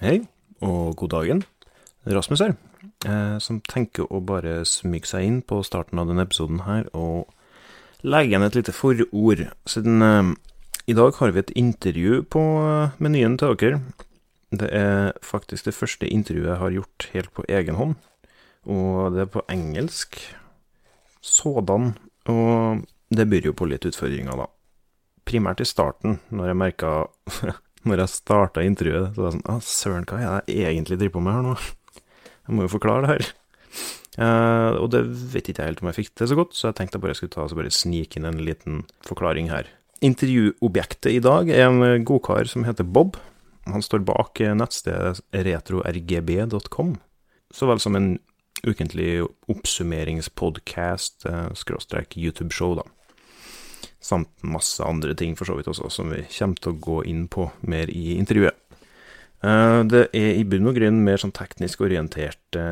Hei, og god dagen. Rasmus her, eh, som tenker å bare smyge seg inn på starten av denne episoden her og legge igjen et lite forord, siden eh, i dag har vi et intervju på eh, menyen til dere. Det er faktisk det første intervjuet jeg har gjort helt på egen hånd, og det er på engelsk. Sådan. Og det byr jo på litt utfordringer, da. Primært i starten, når jeg merka Når jeg starta intervjuet, så var jeg sånn Å, søren, hva er det jeg egentlig driver på med her nå? Jeg må jo forklare det her. Uh, og det vet ikke jeg helt om jeg fikk til så godt, så jeg tenkte jeg bare skulle ta og bare snike inn en liten forklaring her. Intervjuobjektet i dag er en godkar som heter Bob. Han står bak nettstedet retrorgb.com, så vel som en ukentlig oppsummeringspodkast, eh, skråstrek YouTube-show, da. Samt masse andre ting for så vidt også, som vi kommer til å gå inn på mer i intervjuet. Eh, det er i bunn og grunn mer sånn teknisk orienterte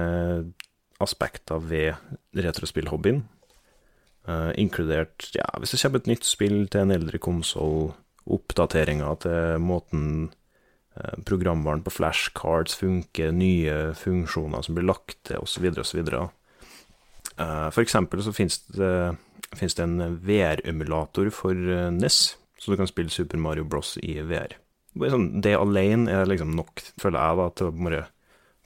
aspekter ved retrospillhobbyen. Uh, inkludert ja, hvis det kommer et nytt spill til en eldre konsoll, oppdateringer til måten uh, programvaren på flashcards funker, nye funksjoner som blir lagt til, osv., osv. For eksempel så finnes det, finnes det en VR-emulator for NES, så du kan spille Super Mario Bros. i VR. Sånn, det alene er liksom nok, føler jeg, da, til å bare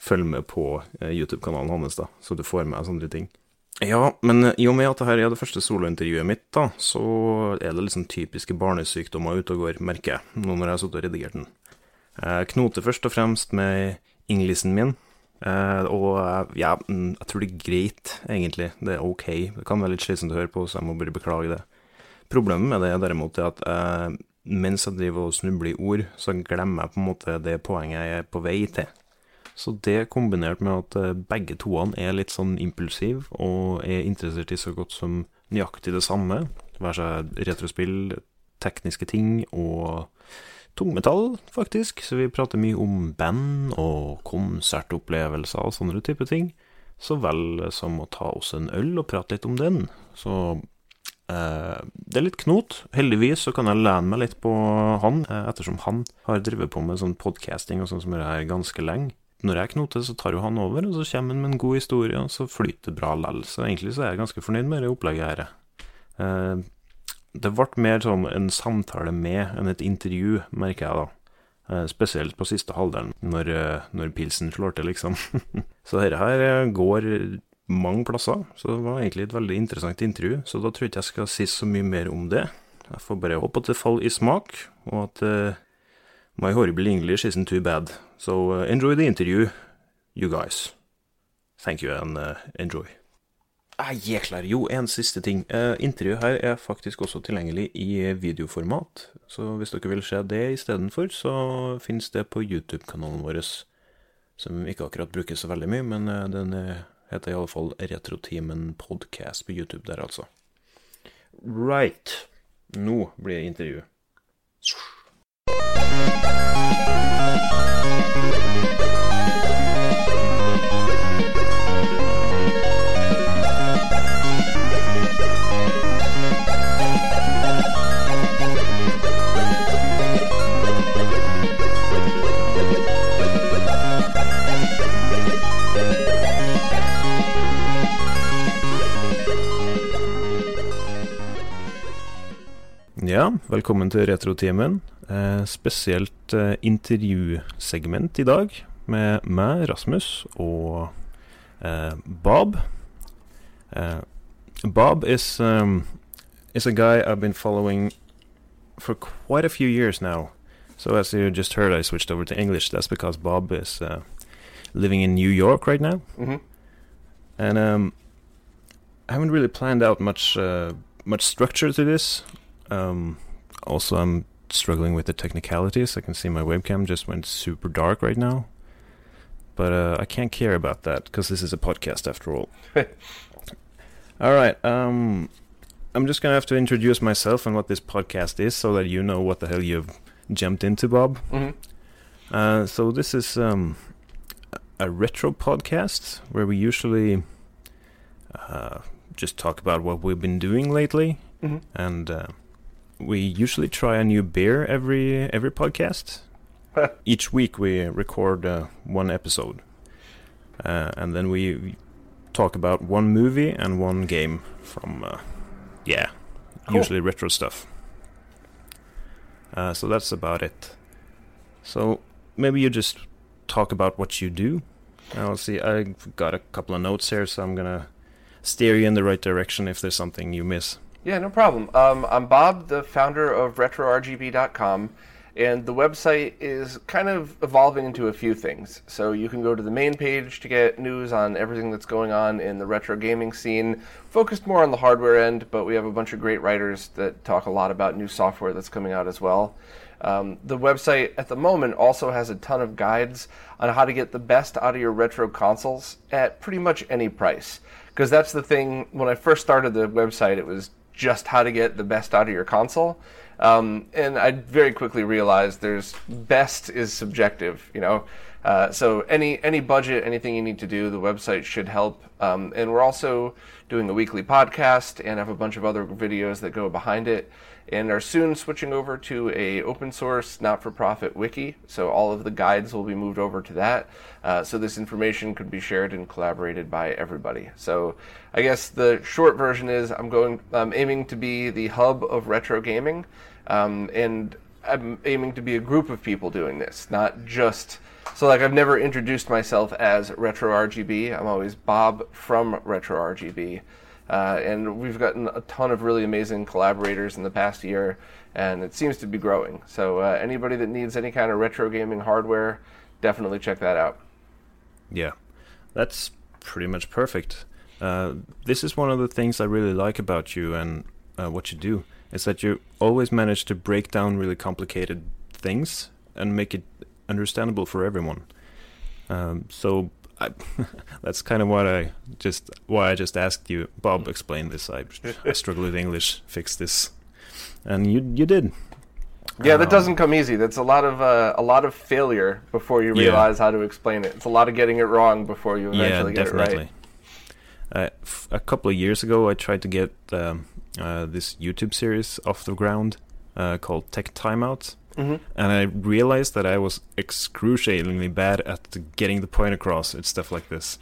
følge med på YouTube-kanalen hans, da, så du får med sånne ting. Ja, men i og med at dette er det første solointervjuet mitt, da, så er det liksom typiske barnesykdommer ute og går, merker jeg, nå når jeg har sittet og redigert den. Jeg knoter først og fremst med inglisen min, og ja, jeg tror det er greit, egentlig. Det er ok. Det kan være litt slitsomt å høre på, så jeg må bare beklage det. Problemet med det derimot er at jeg, mens jeg driver og snubler i ord, så glemmer jeg på en måte det poenget jeg er på vei til. Så det kombinert med at begge toene er litt sånn impulsiv og er interessert i så godt som nøyaktig det samme, være seg retrospill, tekniske ting og tungmetall, faktisk. Så vi prater mye om band og konsertopplevelser og sånne type ting. Så vel som å ta oss en øl og prate litt om den. Så eh, det er litt knot. Heldigvis så kan jeg lene meg litt på han, eh, ettersom han har drevet på med sånn podcasting og sånn som det her ganske lenge når jeg knoter, så tar jo han over, og så kommer han med en god historie, og så flyter det bra likevel. Så egentlig så er jeg ganske fornøyd med det opplegget her. Eh, det ble mer sånn en samtale med enn et intervju, merker jeg da. Eh, spesielt på siste halvdelen, når, når pilsen slår til, liksom. så dette her går mange plasser, så det var egentlig et veldig interessant intervju. Så da tror jeg ikke jeg skal si så mye mer om det. Jeg får bare håpe at det faller i smak, og at My horrible English isn't too bad. So uh, enjoy the interview, you guys. Thank you and uh, enjoy. Ah, jæklar. Jo, en siste ting. Uh, intervjuet her er faktisk også tilgjengelig i videoformat. Så hvis dere vil se det istedenfor, så finnes det på YouTube-kanalen vår. Som ikke akkurat brukes så veldig mye, men uh, den heter i alle fall Retroteamen Podcast på YouTube der, altså. Right. Nå blir det intervju. Ja, velkommen til Retrotimen. Eh, spesielt eh, intervjusegment i dag med meg, Rasmus, og eh, Bob. Bob is um, is a guy I've been following for quite a few years now. So as you just heard, I switched over to English. That's because Bob is uh, living in New York right now, Mhm. and um, I haven't really planned out much uh, much structure to this. Um, also, I'm struggling with the technicalities. I can see my webcam just went super dark right now, but uh, I can't care about that because this is a podcast after all. all right. Um, I'm just gonna have to introduce myself and what this podcast is, so that you know what the hell you've jumped into, Bob. Mhm. Uh, so this is um, a retro podcast where we usually uh, just talk about what we've been doing lately, Mhm. and uh, we usually try a new beer every every podcast. each week we record uh, one episode, uh, and then we talk about one movie and one game from, uh, yeah, Cool. usually retro stuff. Uh, so that's about it. So maybe you just talk about what you do. I'll see. I've got a couple of notes here, so I'm gonna steer you in the right direction if there's something you miss. Yeah, no problem. Um, I'm Bob, the founder of RetroRGB.com, and the website is kind of evolving into a few things. So you can go to the main page to get news on everything that's going on in the retro gaming scene, focused more on the hardware end, but we have a bunch of great writers that talk a lot about new software that's coming out as well. Um, the website at the moment also has a ton of guides on how to get the best out of your retro consoles at pretty much any price. Because that's the thing, when I first started the website, it was just how to get the best out of your console. Um, and I very quickly realized there's best is subjective, you know. Uh, so any any budget, anything you need to do, the website should help. Um, and we're also doing a weekly podcast and have a bunch of other videos that go behind it, and are soon switching over to a open source, not for profit wiki. So all of the guides will be moved over to that. Uh, so this information could be shared and collaborated by everybody. So I guess the short version is I'm going, I'm aiming to be the hub of retro gaming, um, and I'm aiming to be a group of people doing this, not just. So like I've never introduced myself as Retro RGB. I'm always Bob from Retro RGB. Uh, and we've gotten a ton of really amazing collaborators in the past year, and it seems to be growing. So uh, anybody that needs any kind of retro gaming hardware, definitely check that out. Yeah, that's pretty much perfect. Uh, this is one of the things I really like about you and uh, what you do is that you always manage to break down really complicated things and make it understandable for everyone. Um, so I, that's kind of what I just why I just asked you, Bob, explain this. I, I struggle with English, fix this, and you you did. Yeah, that Um, doesn't come easy. That's a lot of uh, a lot of failure before you Yeah. realize how to explain it. It's a lot of getting it wrong before you yeah, eventually get it right. Uh, f- a couple of years ago, I tried to get um, uh, this YouTube series off the ground uh, called Tech Timeout, hmm and I realized that I was excruciatingly bad at getting the point across and stuff like this.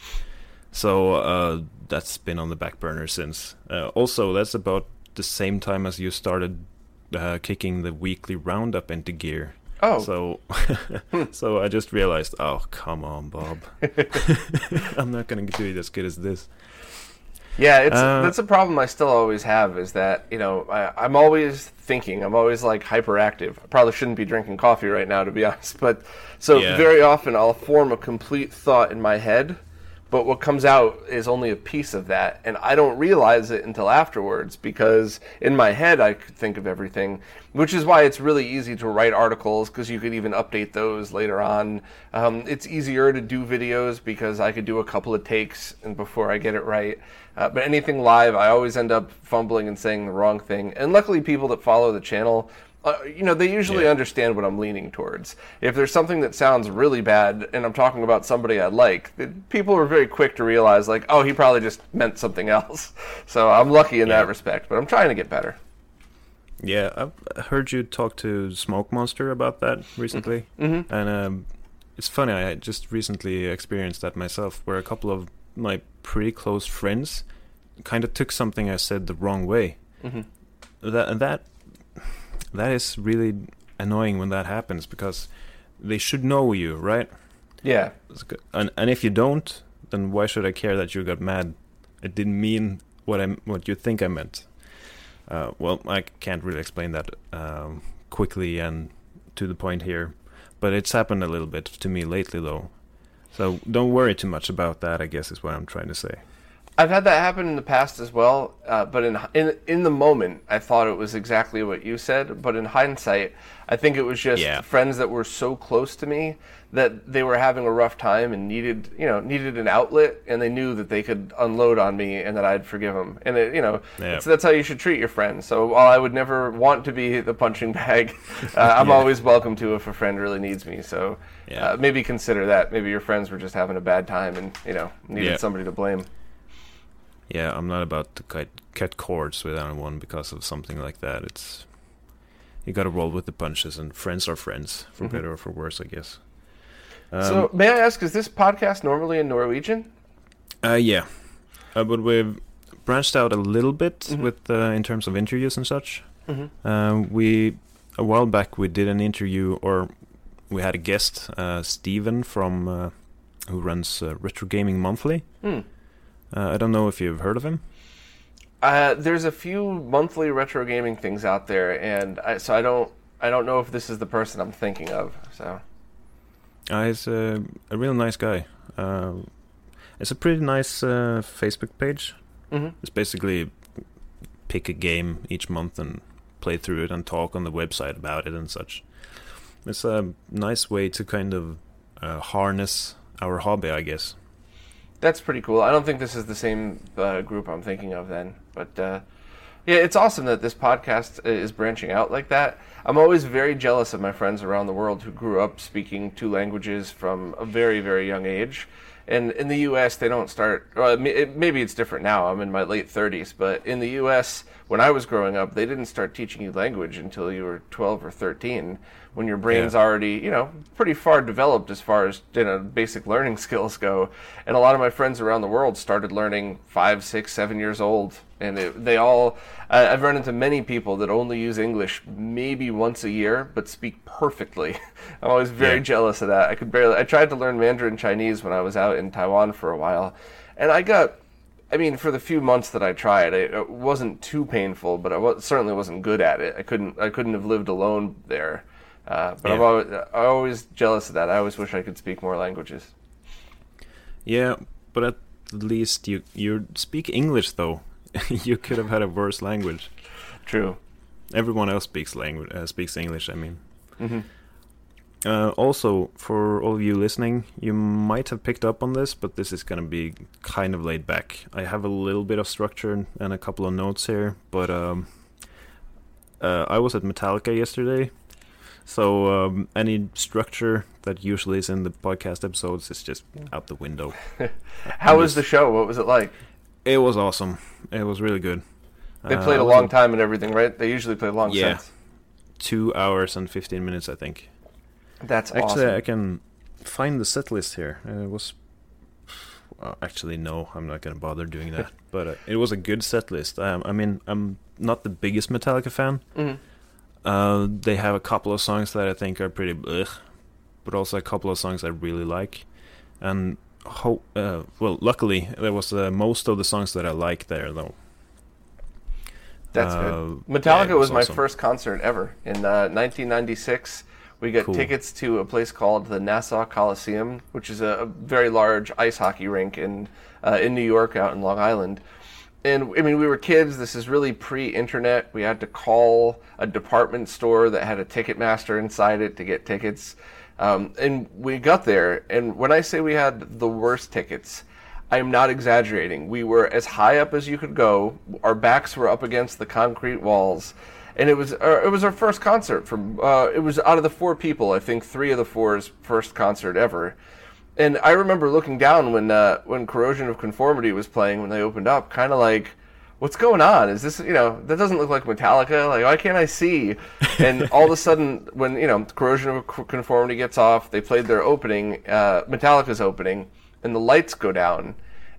So uh, that's been on the back burner since. Uh, also, that's about the same time as you started uh, kicking the weekly roundup into gear. Oh, So, so I just realized, oh come on, Bob, I'm not gonna do it as good as this. Yeah, it's Uh, that's a problem I still always have. Is that you know I, I'm always thinking. I'm always like hyperactive. I probably shouldn't be drinking coffee right now, to be honest. But so Yeah. very often I'll form a complete thought in my head, but what comes out is only a piece of that, and I don't realize it until afterwards because in my head I could think of everything. Which is why it's really easy to write articles because you could even update those later on. Um, it's easier to do videos because I could do a couple of takes and before I get it right. Uh, but anything live, I always end up fumbling and saying the wrong thing. And luckily, people that follow the channel, uh, you know, they usually Yeah. understand what I'm leaning towards. If there's something that sounds really bad and I'm talking about somebody I like, people are very quick to realize, like, oh, he probably just meant something else. So I'm lucky in Yeah. that respect, but I'm trying to get better. Yeah, I've heard you talk to Smoke Monster about that recently, Mm-hmm. and um, it's funny. I just recently experienced that myself, where a couple of my pretty close friends kind of took something I said the wrong way. Mhm. That and that that is really annoying when that happens because they should know you, right? Yeah. And and if you don't, then why should I care that you got mad? It didn't mean what I what you think I meant. Uh, well, I can't really explain that um, quickly and to the point here, but it's happened a little bit to me lately, though. So don't worry too much about that. I guess is what I'm trying to say. I've had that happen in the past as well, uh, but in, in in the moment, I thought it was exactly what you said. But in hindsight, I think it was just Yeah. friends that were so close to me that they were having a rough time and needed you know needed an outlet, and they knew that they could unload on me and that I'd forgive them. And it, you know, Yeah. that's how you should treat your friends. So while I would never want to be the punching bag, uh, I'm Yeah. always welcome to if a friend really needs me. So Yeah. uh, maybe consider that. Maybe your friends were just having a bad time and you know needed somebody to blame. Yeah, I'm not about to cut cut cords with anyone because of something like that. It's you got to roll with the punches, and friends are friends, for Mm-hmm. better or for worse, I guess. So, may I ask, is this podcast normally in Norwegian? Uh, yeah, uh, but we've branched out a little bit Mhm. with uh, in terms of interviews and such. Mm-hmm. Uh, we a while back we did an interview, or we had a guest, uh, Steven from uh, who runs uh, Retro Gaming Monthly. Uh, I don't know if you've heard of him. Uh, there's a few monthly retro gaming things out there, and I, so I don't I don't know if this is the person I'm thinking of. So Uh, he's a, a real nice guy. Uh, it's a pretty nice uh, Facebook page. Mhm. It's basically pick a game each month and play through it and talk on the website about it and such. It's a nice way to kind of uh, harness our hobby, I guess. that's pretty cool. I don't think this is the same uh, group I'm thinking of then, but uh, yeah, it's awesome that this podcast is branching out like that. I'm always very jealous of my friends around the world who grew up speaking two languages from a very very young age. And in the U.S., they don't start. Well, maybe it's different now. I'm in my late 30s, but in the U.S., when I was growing up, they didn't start teaching you language until you were 12 or 13, when your brain's Yeah. already, you know, pretty far developed as far as you know basic learning skills go. And a lot of my friends around the world started learning five, six, seven years old, and it, they all. I, I've run into many people that only use English maybe once a year, but speak perfectly. I'm always very Yeah. jealous of that. I could barely. I tried to learn Mandarin Chinese when I was out in Taiwan for a while, and I got. I mean, for the few months that I tried, it, it wasn't too painful, but I was, certainly wasn't good at it. I couldn't. I couldn't have lived alone there. Uh, but I'm Yeah. always, I'm always jealous of that. I always wish I could speak more languages. Yeah, but at least you you speak English though. you could have had a worse language. True. Everyone else speaks language uh, speaks English. I mean. hmm Uh, also, for all of you listening, you might have picked up on this, but this is going to be kind of laid back. I have a little bit of structure and a couple of notes here, but um, uh, I was at Metallica yesterday, so um, any structure that usually is in the podcast episodes is just out the window. How was the show? What was it like? It was awesome. It was really good. They Uh, played I a long time and everything, right? They usually play long Yeah. sets. Two hours and fifteen minutes, I think. That's Actually, awesome. I can find the set list here. Uh, it was. Actually, no, I'm not going to bother doing that. but uh, it was a good set list. Um, I mean, I'm not the biggest Metallica fan. Mhm. Uh, they have a couple of songs that I think are pretty but also a couple of songs I really like. And ho- uh, well, luckily there was uh, most of the songs that I like there though. That's good. Metallica it was, my awesome. first concert ever in uh, 1996. We got Cool. tickets to a place called the Nassau Coliseum, which is a, a very large ice hockey rink in uh, in New York, out in Long Island. And I mean, we were kids. This is really pre-internet. We had to call a department store that had a Ticketmaster inside it to get tickets. Um, and we got there, and when I say we had the worst tickets, I am not exaggerating. We were as high up as you could go. Our backs were up against the concrete walls, and it was uh, it was our first concert. From uh, it was out of the four people, I think three of the four's first concert ever. And I remember looking down when uh, when Corrosion of Conformity was playing when they opened up, kind of like, what's going on? Is this you know that doesn't look like Metallica? Like why can't I see? And all of a sudden, when you know Corrosion of Conformity gets off, they played their opening, uh, Metallica's opening, and the lights go down,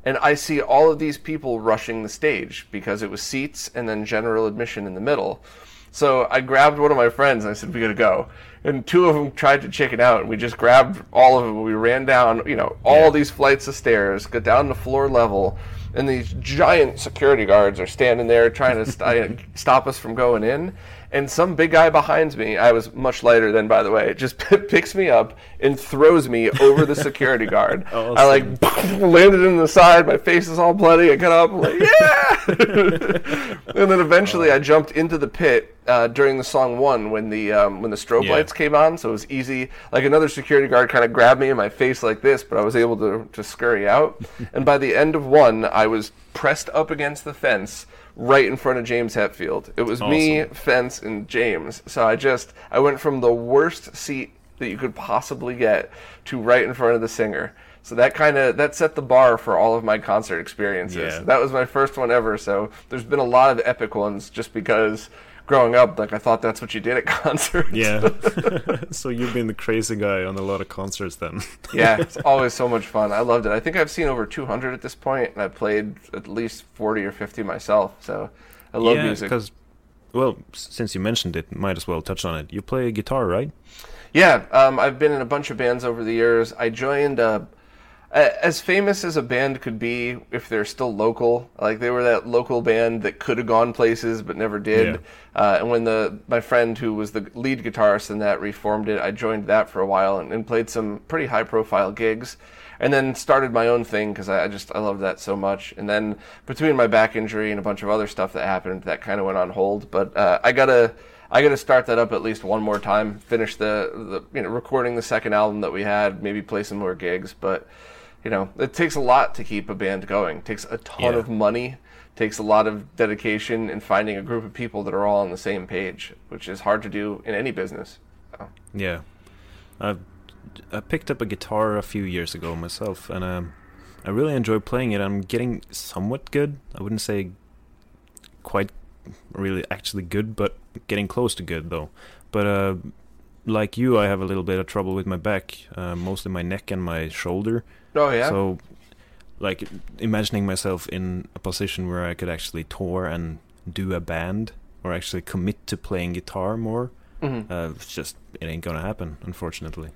and I see all of these people rushing the stage because it was seats and then general admission in the middle. So I grabbed one of my friends and I said, "We gotta go." And two of them tried to chicken out, and we just grabbed all of them. We ran down, you know, all Yeah. these flights of stairs, got down to floor level, and these giant security guards are standing there trying to st- stop us from going in. And some big guy behind me, I was much lighter then, by the way, just picks me up and throws me over the security guard. I like landed in the side. My face is all bloody. I got up, like yeah. and then eventually, I jumped into the pit uh, during the song one when the um, when the strobe Yeah. lights came on. So it was easy. Like another security guard kind of grabbed me in my face like this, but I was able to to scurry out. and by the end of one, I was pressed up against the fence. Right in front of James Hetfield. It was me, fence, and James. So I just I went from the worst seat that you could possibly get to right in front of the singer. So that kind of that set the bar for all of my concert experiences. Yeah. That was my first one ever. So there's been a lot of epic ones just because growing up, like I thought that's what you did at concerts. Yeah. so you've been the crazy guy on a lot of concerts then. yeah, it's always so much fun. I loved it. I think I've seen over 200 at this point, and I've played at least 40 or 50 myself. So I love yeah, music. because, well, since you mentioned it, might as well touch on it. You play guitar, right? Yeah, um, I've been in a bunch of bands over the years. I joined uh, as famous as a band could be if they're still local. Like they were that local band that could have gone places but never did. Uh, and when the my friend who was the lead guitarist in that reformed it, I joined that for a while and, and played some pretty high profile gigs. And then started my own thing because I, I just I loved that so much. And then between my back injury and a bunch of other stuff that happened, that kind of went on hold. But uh, I gotta I got to start that up at least one more time. Finish the, the you know recording the second album that we had. Maybe play some more gigs. But you know it takes a lot to keep a band going. It takes a ton Yeah. of money. Takes a lot of dedication and finding a group of people that are all on the same page, which is hard to do in any business. So, Yeah. I I picked up a guitar a few years ago myself, and um, I really enjoy playing it. I'm getting somewhat good. I wouldn't say quite really actually good, but getting close to good though. But uh, like you, I have a little bit of trouble with my back, uh, mostly my neck and my shoulder. Oh yeah, So, like imagining myself in a position where I could actually tour and do a band, or actually commit to playing guitar more. Mhm. Uh, it's just it ain't gonna happen, unfortunately.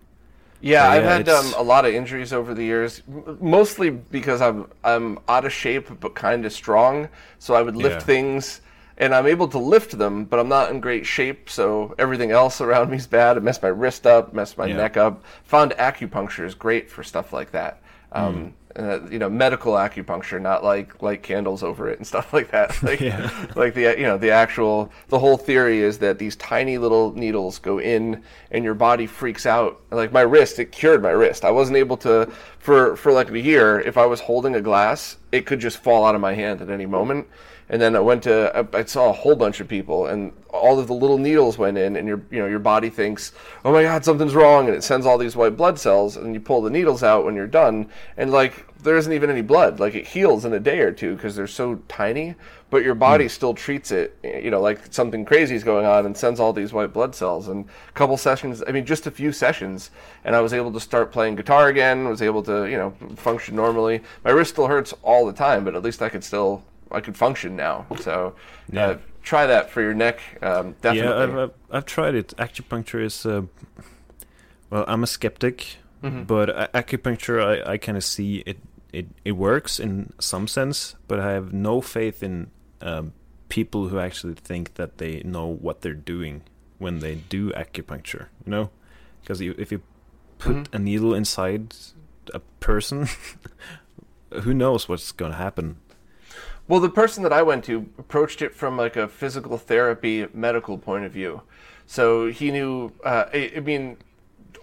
Yeah, So, I've had um, a lot of injuries over the years, mostly because I'm I'm out of shape but kind of strong. So I would lift Yeah. things, and I'm able to lift them, but I'm not in great shape. So everything else around me is bad. I messed my wrist up, messed my Yeah. neck up. Found acupuncture is great for stuff like that. Um, uh, you know, medical acupuncture, not like light candles over it and stuff like that. Like, Yeah. like the you know the actual the whole theory is that these tiny little needles go in and your body freaks out like my wrist it cured my wrist i wasn't able to for for like a year if i was holding a glass it could just fall out of my hand at any moment and then i went to I, I saw a whole bunch of people and all of the little needles went in and your you know your body thinks oh my god something's wrong and it sends all these white blood cells and you pull the needles out when you're done and like there isn't even any blood. Like it heals in a day or two because they're so tiny but your body hmm. still treats it you know like something crazy is going on and sends all these white blood cells. And a couple sessions i mean just a few sessions and i was able to start playing guitar again was able to you know function normally. My wrist still hurts all the time but at least i could still i could function now so Yeah. uh, try that for your neck um, definitely Yeah, I've, I've I've tried it. Acupuncture is uh, well, I'm a skeptic, but a- acupuncture I, I kind of see it, it it works in some sense, but I have no faith in um, people who actually think that they know what they're doing when they do acupuncture. You know, because you, if you put a needle inside a person, who knows what's going to happen? Well, the person that I went to approached it from like a physical therapy medical point of view. So he knew, uh, I, I mean,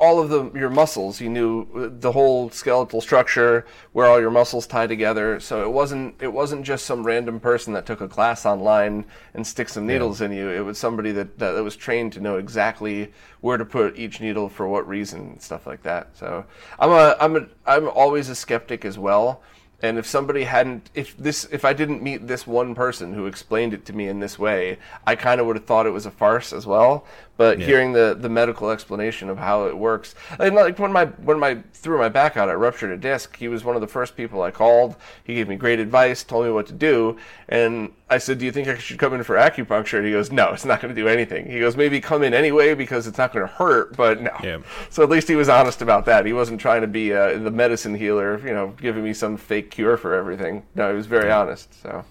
all of the your muscles. He knew the whole skeletal structure, where all your muscles tie together. So it wasn't it wasn't just some random person that took a class online and stick some needles in you. It was somebody that, that that was trained to know exactly where to put each needle for what reason and stuff like that. So I'm a I'm a I'm always a skeptic as well. And if somebody hadn't, if this, if I didn't meet this one person who explained it to me in this way, I kind of would have thought it was a farce as well. But hearing the, the medical explanation of how it works, and like when my when my threw my back out, I ruptured a disc. He was one of the first people I called. He gave me great advice, told me what to do, and I said, "Do you think I should come in for acupuncture?" And he goes, "No, it's not going to do anything." He goes, "Maybe come in anyway because it's not going to hurt, but no." Yeah. So at least he was honest about that. He wasn't trying to be uh, the medicine healer, you know, giving me some fake cure for everything. No, he was very honest. So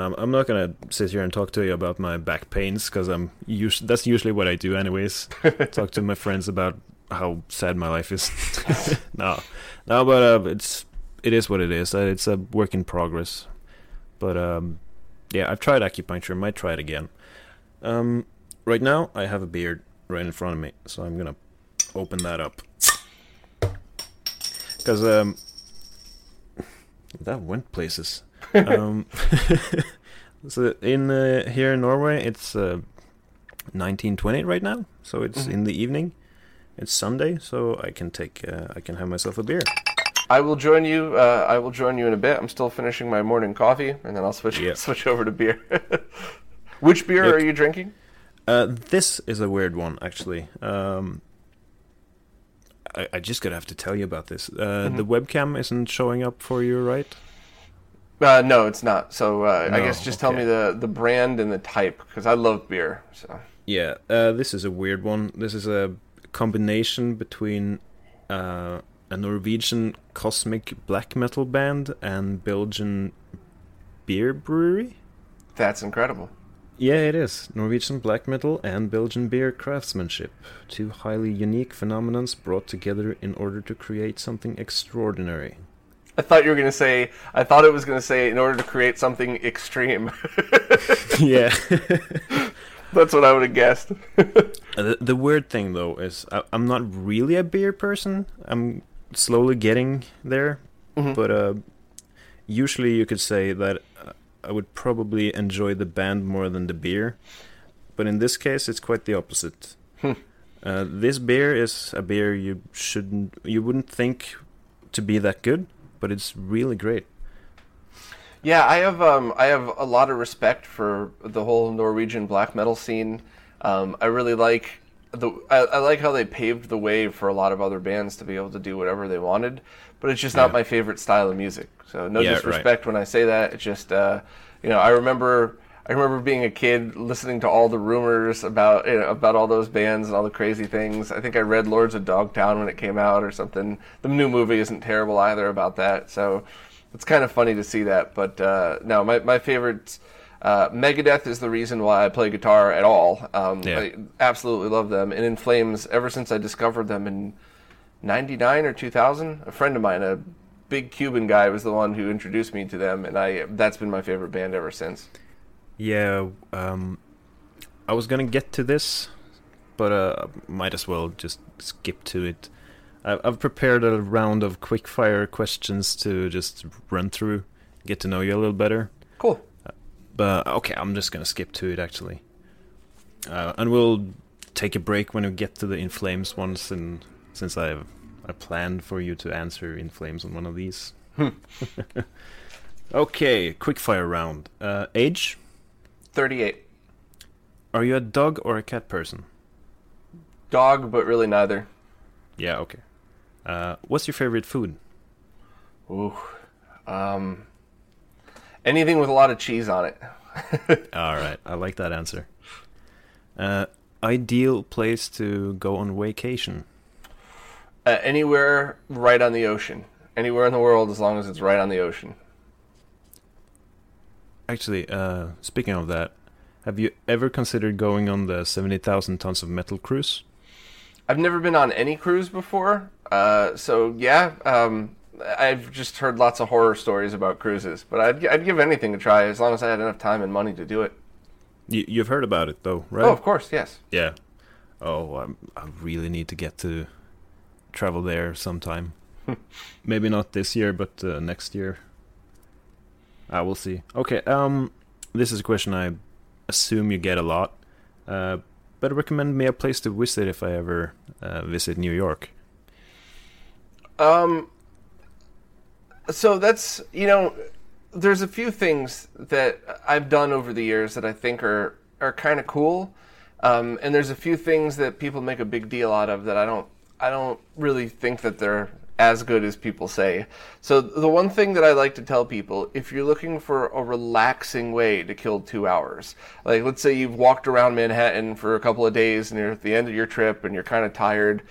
I'm- I'm not gonna sit here and talk to you about my back pains because I'm us- that's usually what I do anyways. talk to my friends about how sad my life is. no, no, but uh, it's it is what it is. Uh, it's a work in progress. But um, yeah, I've tried acupuncture. Might try it again. Um, right now I have a beard right in front of me, so I'm gonna open that up because um, that went places. Um, so in uh, here in Norway, it's uh, 1920 right now. So it's in the evening. It's Sunday, so I can take uh, I can have myself a beer. I will join you. Uh, I will join you in a bit. I'm still finishing my morning coffee, and then I'll switch Yeah. switch over to beer. Which beer Yep. are you drinking? Uh, this is a weird one, actually. Um, I, I just gotta have to tell you about this. Uh, Mm-hmm. The webcam isn't showing up for you, right? Uh, no, it's not. So uh, I guess just tell me the, the brand and the type because I love beer. So Yeah, uh, this is a weird one. This is a combination between uh, a Norwegian cosmic black metal band and Belgian beer brewery. that's incredible. Yeah, it is. Norwegian black metal and Belgian beer craftsmanship. Two highly unique phenomenons brought together in order to create something extraordinary. I thought you were going to say. I thought it was going to say in order to create something extreme. yeah. that's what I would have guessed. The, the weird thing, though, is I, I'm not really a beer person. I'm slowly getting there. Mhm. But uh, usually you could say that uh, I would probably enjoy the band more than the beer. But in this case, it's quite the opposite. Hmm. uh, this beer is a beer you shouldn't, you wouldn't think to be that good, but it's really great. Yeah, I have um, I have a lot of respect for the whole Norwegian black metal scene. Um, I really like the I, I like how they paved the way for a lot of other bands to be able to do whatever they wanted, but it's just not Yeah. my favorite style of music. So no Yeah, right. disrespect when I say that. It's just uh, you know I remember I remember being a kid listening to all the rumors about you know, about all those bands and all the crazy things. I think I read Lords of Dogtown when it came out or something. The new movie isn't terrible either about that. So it's kind of funny to see that. But uh, no, my my favorite uh, Megadeth is the reason why I play guitar at all. Um, Yeah. I absolutely love them. And In Flames, ever since I discovered them in '99 or 2000, a friend of mine, a big Cuban guy, was the one who introduced me to them, and I that's been my favorite band ever since. Yeah, um, I was gonna get to this, but uh, might as well just skip to it. I've prepared a round of quick fire questions to just run through, get to know you a little better. Cool. But okay, I'm just gonna skip to it actually, uh, and we'll take a break when we get to the In Flames ones, and since I've I planned for you to answer In Flames on one of these. okay, quick fire round. Uh, age? 38. Are you a dog or a cat person? Dog, but really neither. Yeah, okay. Uh, what's your favorite food? Ooh. Um, anything with a lot of cheese on it. All right, I like that answer. Uh, ideal place to go on vacation? Uh, anywhere right on the ocean. Anywhere in the world, as long as it's right on the ocean. Actually, uh, speaking of that, have you ever considered going on the 70,000 tons of metal cruise? I've never been on any cruise before, uh, so yeah, um, I've just heard lots of horror stories about cruises. But I'd, I'd give anything a try as long as I had enough time and money to do it. You, you've heard about it though, right? Oh, of course, yes. Yeah. Oh, I'm, I really need to get to travel there sometime. Maybe not this year, but uh, next year. I will see. Okay. Um, this is a question I assume you get a lot. Uh, but recommend me a place to visit if I ever uh, visit New York. Um, so that's you know, there's a few things that I've done over the years that I think are are kind of cool, um, and there's a few things that people make a big deal out of that I don't I don't really think that they're as good as people say. So the one thing that I like to tell people, if you're looking for a relaxing way to kill two hours, like let's say you've walked around Manhattan for a couple of days and you're at the end of your trip and you're kind of tired,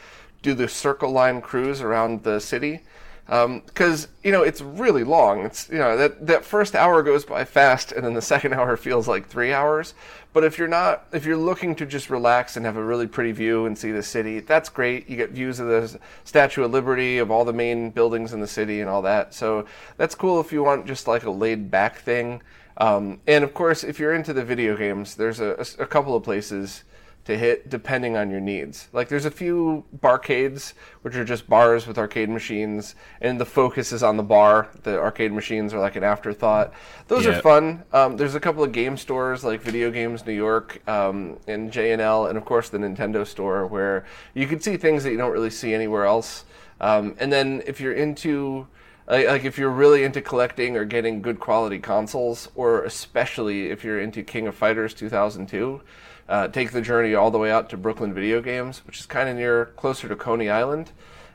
do the Circle Line cruise around the city because you know it's really long. It's you know that that first hour goes by fast, and then the second hour feels like three hours. But if you're not, if you're looking to just relax and have a really pretty view and see the city, that's great. You get views of the Statue of Liberty, of all the main buildings in the city, and all that. So that's cool if you want just like a laid back thing. Um, and of course, if you're into the video games, there's a, a couple of places to hit depending on your needs. Like there's a few barcades which are just bars with arcade machines and the focus is on the bar. The arcade machines are like an afterthought. Those Yeah. are fun. Um, there's a couple of game stores like Video Games New York um, and J&L and of course the Nintendo store where you can see things that you don't really see anywhere else. Um, and then if you're into like if you're really into collecting or getting good quality consoles, or especially if you're into King of Fighters 2002, uh, take the journey all the way out to Brooklyn Video Games, which is kind of near closer to Coney Island.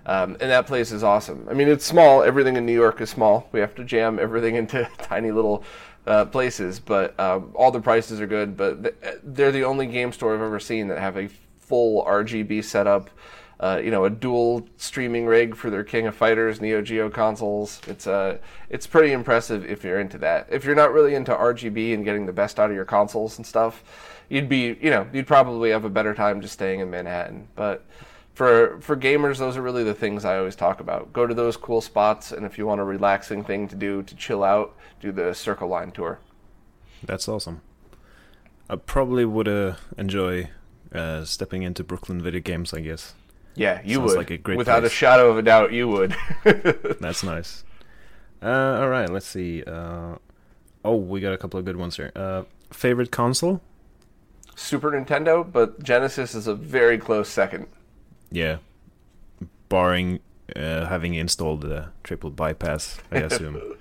Um, and that place is awesome. I mean, it's small. Everything in New York is small. We have to jam everything into tiny little uh, places, but um, all the prices are good. But they're the only game store I've ever seen that have a full RGB setup. Uh, you know, a dual streaming rig for their King of Fighters Neo Geo consoles. It's uh, it's pretty impressive if you're into that. If you're not really into RGB and getting the best out of your consoles and stuff, you'd be, you know, you'd probably have a better time just staying in Manhattan. But for for gamers, those are really the things I always talk about. Go to those cool spots, and if you want a relaxing thing to do to chill out, do the Circle Line tour. That's awesome. I probably would uh, enjoy uh, stepping into Brooklyn Video Games, I guess. Yeah, you Sounds would. Like a great Without place. a shadow of a doubt, you would. That's nice. Uh, all right, let's see. Uh, oh, we got a couple of good ones here. Uh, favorite console? Super Nintendo, but Genesis is a very close second. Yeah, barring uh, having installed the triple bypass, I assume.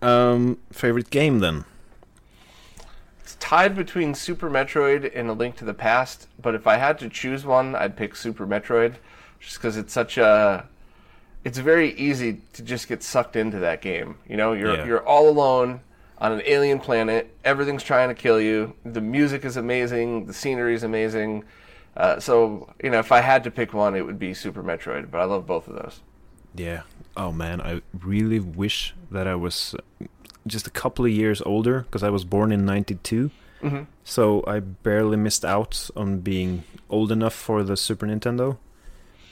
um, favorite game then? It's tied between Super Metroid and A Link to the Past, but if I had to choose one, I'd pick Super Metroid, just because it's such a. It's very easy to just get sucked into that game. You know, you're yeah. you're all alone on an alien planet. Everything's trying to kill you. The music is amazing. The scenery is amazing. Uh, so you know, if I had to pick one, it would be Super Metroid. But I love both of those. Yeah. Oh man, I really wish that I was just a couple of years older because I was born in '92. Mm-hmm. So I barely missed out on being old enough for the Super Nintendo.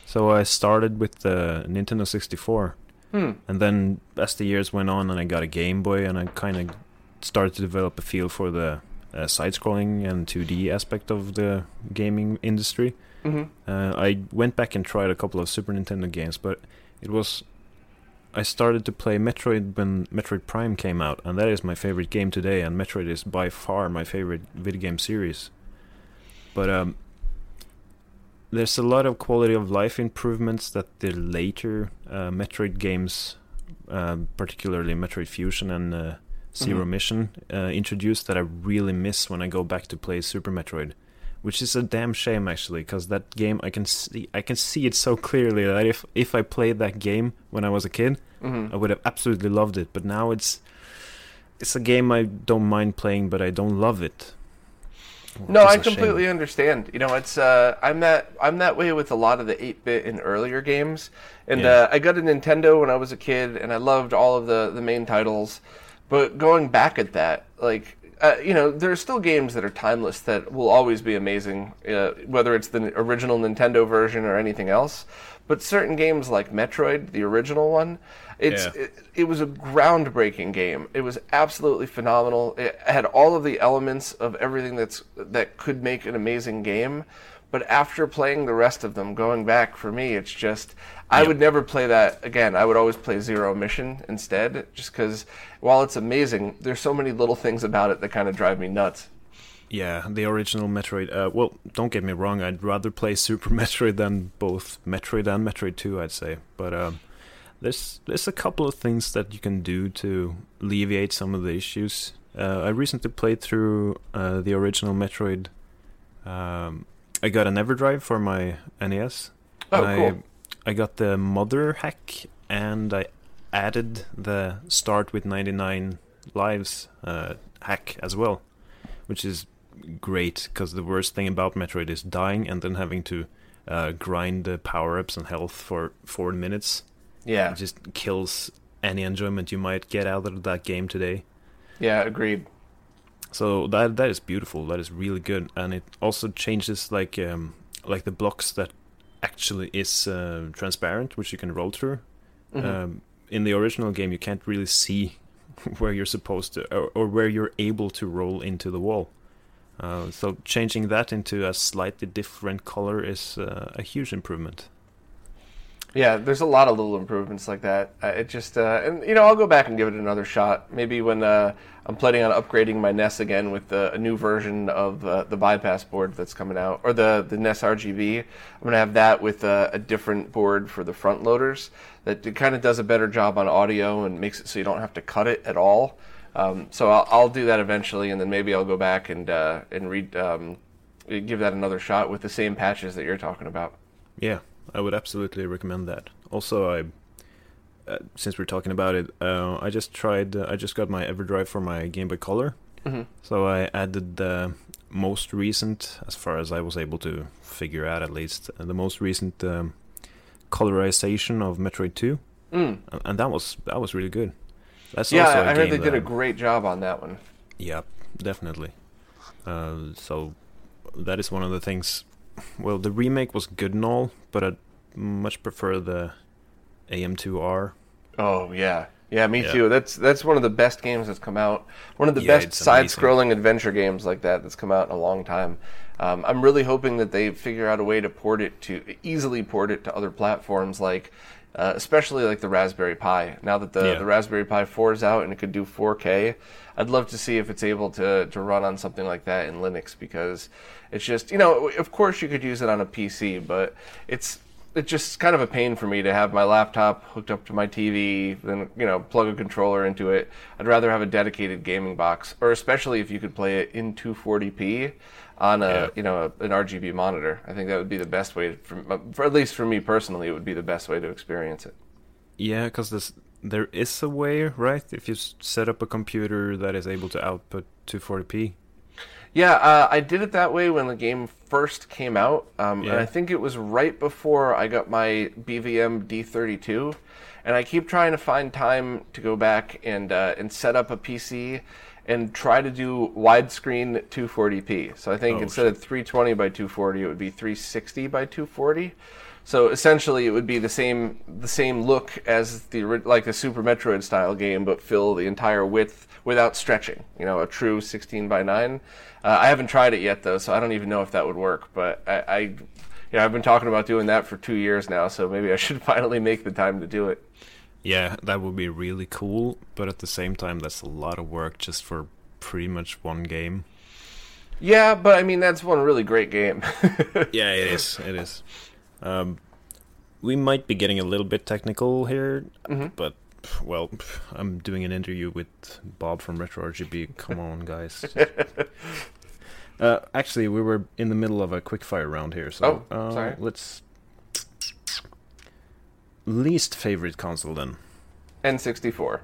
So I started with the Nintendo 64. Hmm. And then as the years went on and I got a Game Boy and I kind of started to develop a feel for the uh, side-scrolling and 2D aspect of the gaming industry. Mm-hmm. Uh, I went back and tried a couple of Super Nintendo games, but it was I started to play Metroid when Metroid Prime came out, and that is my favorite game today. And Metroid is by far my favorite video game series. But um, there's a lot of quality of life improvements that the later uh, Metroid games, uh, particularly Metroid Fusion and uh, Zero mm-hmm. Mission, uh, introduced that I really miss when I go back to play Super Metroid which is a damn shame actually because that game I can see I can see it so clearly that if if I played that game when I was a kid mm-hmm. I would have absolutely loved it but now it's it's a game I don't mind playing but I don't love it no I completely shame. understand you know it's uh, I'm that I'm that way with a lot of the 8-bit and earlier games and yeah. uh, I got a Nintendo when I was a kid and I loved all of the the main titles but going back at that like uh, you know, there are still games that are timeless that will always be amazing, uh, whether it's the original Nintendo version or anything else. But certain games like Metroid, the original one, it's yeah. it, it, was a groundbreaking game. It was absolutely phenomenal. It had all of the elements of everything that's that could make an amazing game. But after playing the rest of them, going back for me, it's just I yep. would never play that again. I would always play Zero Mission instead, just because while it's amazing, there's so many little things about it that kind of drive me nuts. Yeah, the original Metroid. Uh, well, don't get me wrong. I'd rather play Super Metroid than both Metroid and Metroid Two. I'd say, but um, there's there's a couple of things that you can do to alleviate some of the issues. Uh, I recently played through uh, the original Metroid. Um, I got an EverDrive for my NES. Oh, cool. I got the mother hack and I added the start with 99 lives uh, hack as well, which is great because the worst thing about Metroid is dying and then having to uh, grind the power ups and health for four minutes. Yeah. It just kills any enjoyment you might get out of that game today. Yeah, agreed. So that that is beautiful. That is really good, and it also changes like um, like the blocks that actually is uh, transparent, which you can roll through. Mm-hmm. Um, in the original game, you can't really see where you're supposed to, or, or where you're able to roll into the wall. Uh, so changing that into a slightly different color is uh, a huge improvement. Yeah, there's a lot of little improvements like that. Uh, it just, uh, and you know, I'll go back and give it another shot. Maybe when uh, I'm planning on upgrading my NES again with the, a new version of uh, the bypass board that's coming out, or the the NES RGB. I'm gonna have that with a, a different board for the front loaders that kind of does a better job on audio and makes it so you don't have to cut it at all. Um, so I'll, I'll do that eventually, and then maybe I'll go back and uh, and read um, give that another shot with the same patches that you're talking about. Yeah, I would absolutely recommend that. Also, I uh, since we're talking about it, uh, I just tried. Uh, I just got my EverDrive for my Game Boy Color, mm-hmm. so I added the most recent, as far as I was able to figure out, at least uh, the most recent um, colorization of Metroid Two, mm. and that was that was really good. That's yeah, I heard they did a great job on that one. Yeah, definitely. Uh, so that is one of the things. Well, the remake was good and all, but I much prefer the AM2R. Oh yeah, yeah, me yeah. too. That's that's one of the best games that's come out. One of the yeah, best side-scrolling adventure games like that that's come out in a long time. Um, I'm really hoping that they figure out a way to port it to easily port it to other platforms, like uh, especially like the Raspberry Pi. Now that the, yeah. the Raspberry Pi 4 is out and it could do 4K, I'd love to see if it's able to to run on something like that in Linux because it's just you know of course you could use it on a PC, but it's it's just kind of a pain for me to have my laptop hooked up to my TV, then you know plug a controller into it. I'd rather have a dedicated gaming box, or especially if you could play it in 240p on a yeah. you know a, an RGB monitor. I think that would be the best way, for, for at least for me personally, it would be the best way to experience it. Yeah, because this there is a way, right? If you set up a computer that is able to output 240p. Yeah, uh, I did it that way when the game first came out, um, yeah. and I think it was right before I got my BVM D32. And I keep trying to find time to go back and uh, and set up a PC and try to do widescreen 240p. So I think oh, instead shit. of 320 by 240, it would be 360 by 240. So essentially, it would be the same the same look as the like the Super Metroid style game, but fill the entire width without stretching. You know, a true 16 by 9. Uh, I haven't tried it yet though, so I don't even know if that would work. But I, I, you know, I've been talking about doing that for two years now, so maybe I should finally make the time to do it. Yeah, that would be really cool, but at the same time, that's a lot of work just for pretty much one game. Yeah, but I mean that's one really great game. yeah, it is. It is. Um, we might be getting a little bit technical here, mm-hmm. but well, I'm doing an interview with Bob from Retro RGB. Come on, guys. uh, actually, we were in the middle of a quickfire round here, so oh, uh, let's least favorite console then. N64.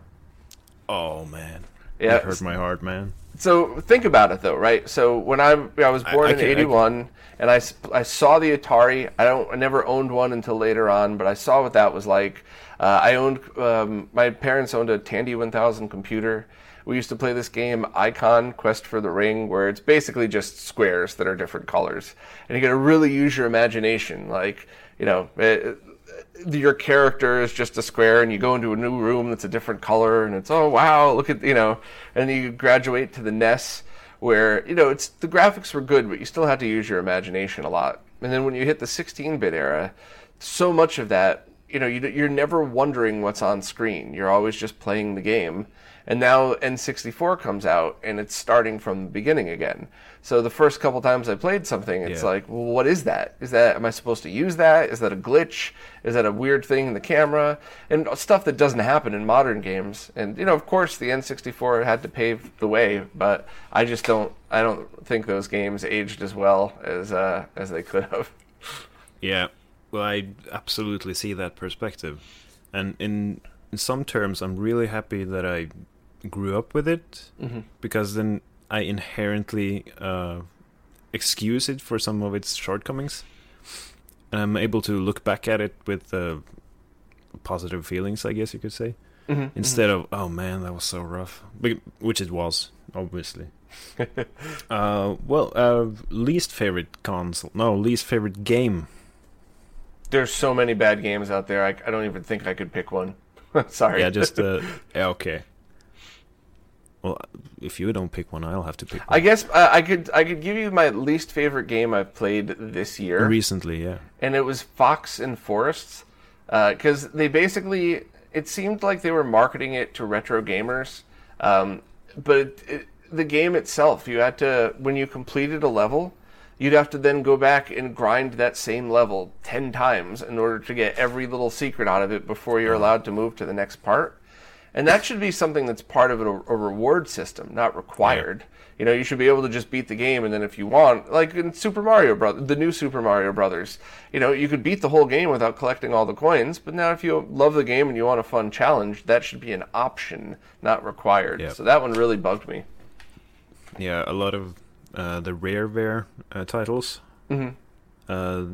Oh man, yeah, it hurt my heart, man. So think about it though, right? So when I I was born I, I in '81, and I, I saw the Atari. I don't I never owned one until later on, but I saw what that was like. Uh, I owned um, my parents owned a Tandy 1000 computer. We used to play this game Icon Quest for the Ring, where it's basically just squares that are different colors, and you got to really use your imagination. Like you know, it, your character is just a square and you go into a new room that's a different color and it's oh wow look at you know and you graduate to the NES where you know it's the graphics were good but you still had to use your imagination a lot. And then when you hit the 16-bit era so much of that you know you're never wondering what's on screen you're always just playing the game and now N64 comes out and it's starting from the beginning again. So the first couple times I played something, it's yeah. like, well, what is that? Is that am I supposed to use that? Is that a glitch? Is that a weird thing in the camera? And stuff that doesn't happen in modern games. And you know, of course, the N64 had to pave the way, but I just don't. I don't think those games aged as well as uh, as they could have. Yeah, well, I absolutely see that perspective, and in in some terms, I'm really happy that I grew up with it mm-hmm. because then I inherently uh, excuse it for some of its shortcomings. And I'm able to look back at it with uh, positive feelings, I guess you could say, mm-hmm. instead mm-hmm. of "oh man, that was so rough," which it was, obviously. uh, well, uh, least favorite console? No, least favorite game. There's so many bad games out there. I, I don't even think I could pick one. Sorry. Yeah, just uh, okay. Well, if you don't pick one, I'll have to pick. One. I guess uh, I could. I could give you my least favorite game I've played this year. Recently, yeah. And it was Fox and Forests. because they basically it seemed like they were marketing it to retro gamers, um, but it, it, the game itself, you had to when you completed a level, you'd have to then go back and grind that same level ten times in order to get every little secret out of it before you're allowed to move to the next part. And that should be something that's part of a, a reward system, not required. You know, you should be able to just beat the game, and then if you want, like in Super Mario Brothers, the new Super Mario Brothers, you know, you could beat the whole game without collecting all the coins. But now, if you love the game and you want a fun challenge, that should be an option, not required. Yep. So that one really bugged me. Yeah, a lot of uh, the rareware uh, titles. Mhm. Uh,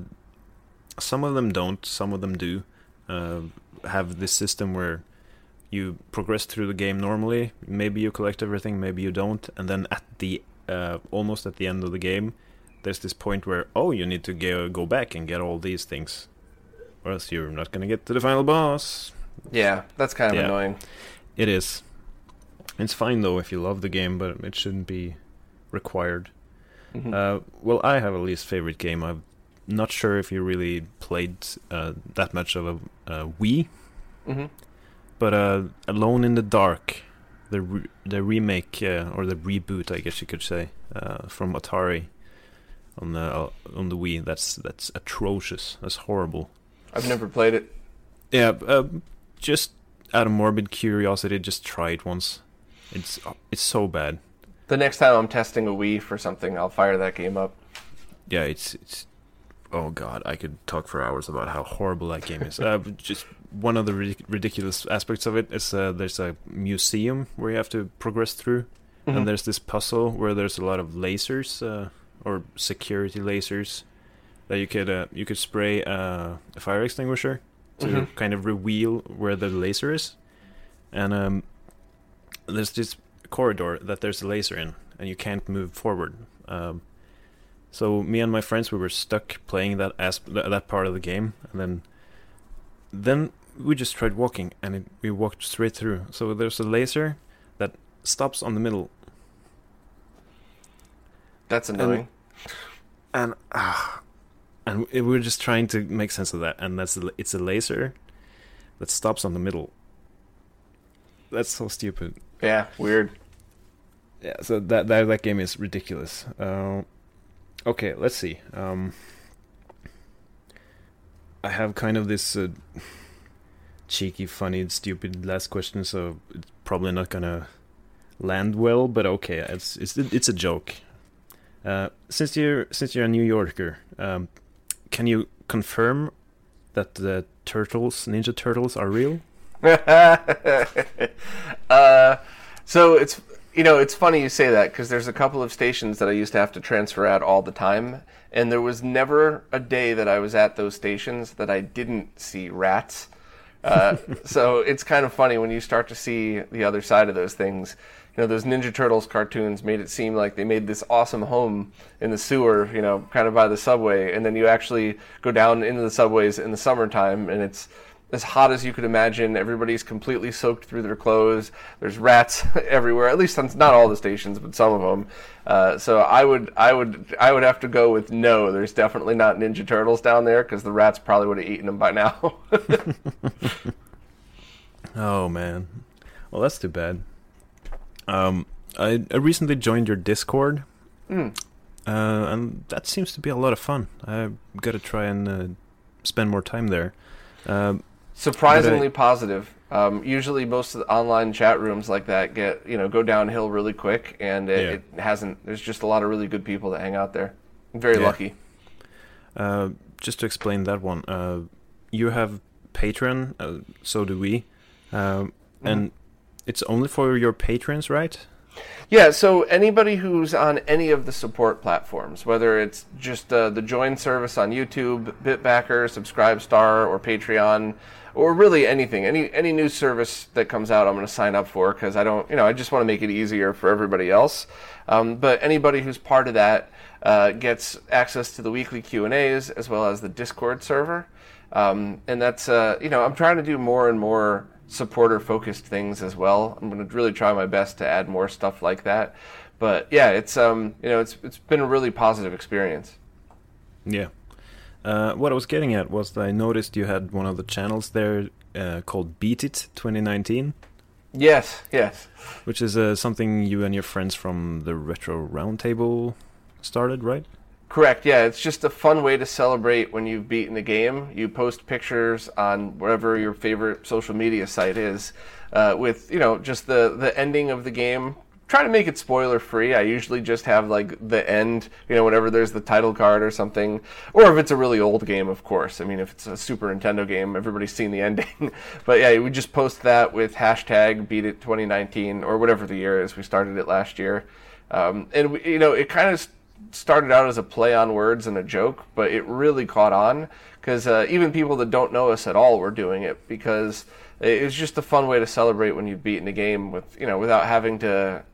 some of them don't. Some of them do. Uh, have this system where you progress through the game normally. Maybe you collect everything, maybe you don't, and then at the uh, almost at the end of the game, there's this point where oh, you need to go go back and get all these things, or else you're not gonna get to the final boss. Yeah, that's kind of Yeah. annoying. It is. It's fine though if you love the game, but it shouldn't be required. Mhm. Uh, well, I have a least favorite game. I'm not sure if you really played uh, that much of a uh, Wii, hmm but uh, Alone in the Dark, the re- the remake uh, or the reboot, I guess you could say, uh, from Atari on the on the Wii. That's that's atrocious. That's horrible. I've never played it. Yeah, uh, just out of morbid curiosity, just try it once. It's it's so bad. The next time I'm testing a Wii for something, I'll fire that game up. Yeah, it's it's. Oh God, I could talk for hours about how horrible that game is. uh, just one of the ridic- ridiculous aspects of it is uh, there's a museum where you have to progress through, Mhm. and there's this puzzle where there's a lot of lasers uh, or security lasers that you could uh, you could spray uh, a fire extinguisher to Mhm. kind of reveal where the laser is, and um, there's this corridor that there's a laser in, and you can't move forward. Um, so me and my friends we were stuck playing that th- that part of the game, and then then we just tried walking, and it, we walked straight through. So there's a laser that stops on the middle, That's annoying. and ah, and we were just trying to make sense of that, and that's a, it's a laser that stops on the middle. That's so stupid. Yeah, weird. Yeah, so that that that game is ridiculous. Uh, okay, let's see. Um, I have kind of this uh, cheeky, funny, stupid last question, so it's probably not gonna land well. But okay, it's it's it's a joke. Uh, since you're since you're a New Yorker, um, can you confirm that the turtles, Ninja Turtles, are real? uh, so it's you know it's funny you say that because there's a couple of stations that I used to have to transfer at all the time, and there was never a day that I was at those stations that I didn't see rats. Uh, so it's kind of funny when you start to see the other side of those things. You know, those Ninja Turtles cartoons made it seem like they made this awesome home in the sewer, you know, kind of by the subway, and then you actually go down into the subways in the summertime, and it's as hot as you could imagine. Everybody's completely soaked through their clothes. There's rats everywhere. At least on not all the stations, but some of them. Uh, so I would, I would, I would have to go with no. There's definitely not Ninja Turtles down there because the rats probably would have eaten them by now. Oh man, well that's too bad. Um, I I recently joined your Discord, Mm. uh, and that seems to be a lot of fun. I've got to try and uh, spend more time there. Um, Surprisingly positive. Um, usually, most of the online chat rooms like that get you know go downhill really quick, and it, Yeah. it hasn't. There's just a lot of really good people that hang out there. I'm very Yeah. lucky. uh, just to explain that one, uh, you have Patreon, uh, so do we, um, and it's only for your patrons, right? Yeah, so anybody who's on any of the support platforms, whether it's just uh, the join service on YouTube, Bitbacker, Subscribestar, or Patreon, or really anything, any any new service that comes out, I'm going to sign up for because I don't, you know, I just want to make it easier for everybody else. Um, but anybody who's part of that uh, gets access to the weekly Q and A's as well as the Discord server, um, and that's uh, you know I'm trying to do more and more supporter focused things as well. I'm going to really try my best to add more stuff like that. But yeah, it's um you know it's it's been a really positive experience. Yeah. Uh, what I was getting at was that I noticed you had one of the channels there uh, called Beat It 2019, Yes, yes. which is uh, something you and your friends from the Retro Roundtable started, right? Correct. Yeah, it's just a fun way to celebrate when you've beaten a game. You post pictures on wherever your favorite social media site is, uh, with you know just the the ending of the game. Try to make it spoiler free. I usually just have like the end, you know, whenever there's the title card or something, or if it's a really old game, of course. I mean, if it's a Super Nintendo game, everybody's seen the ending. but yeah, we just post that with hashtag Beat It 2019 or whatever the year is. We started it last year, um, and we, you know, it kind of started out as a play on words and a joke, but it really caught on because uh, even people that don't know us at all were doing it because It's just a fun way to celebrate when you've beaten a game with you know without having to.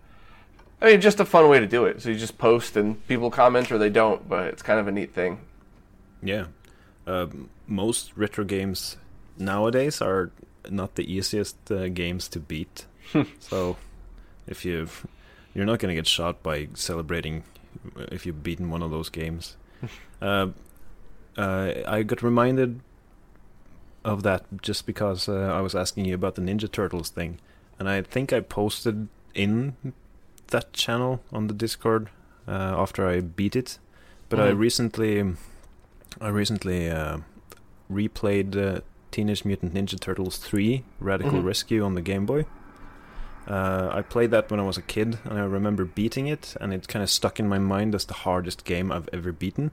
I mean, just a fun way to do it. So you just post and people comment or they don't, but it's kind of a neat thing. Yeah. Uh, most retro games nowadays are not the easiest uh, games to beat. so if you you're not going to get shot by celebrating if you've beaten one of those games. uh, uh, I got reminded of that just because uh, I was asking you about the Ninja Turtles thing, and I think I posted in that channel on the Discord uh, after I beat it. But I Mhm. recently, I recently uh, replayed uh, Teenage Mutant Ninja Turtles 3 Radical Mhm. Rescue on the Game Boy. Uh, I played that when I was a kid, and I remember beating it, and it kind of stuck in my mind as the hardest game I've ever beaten.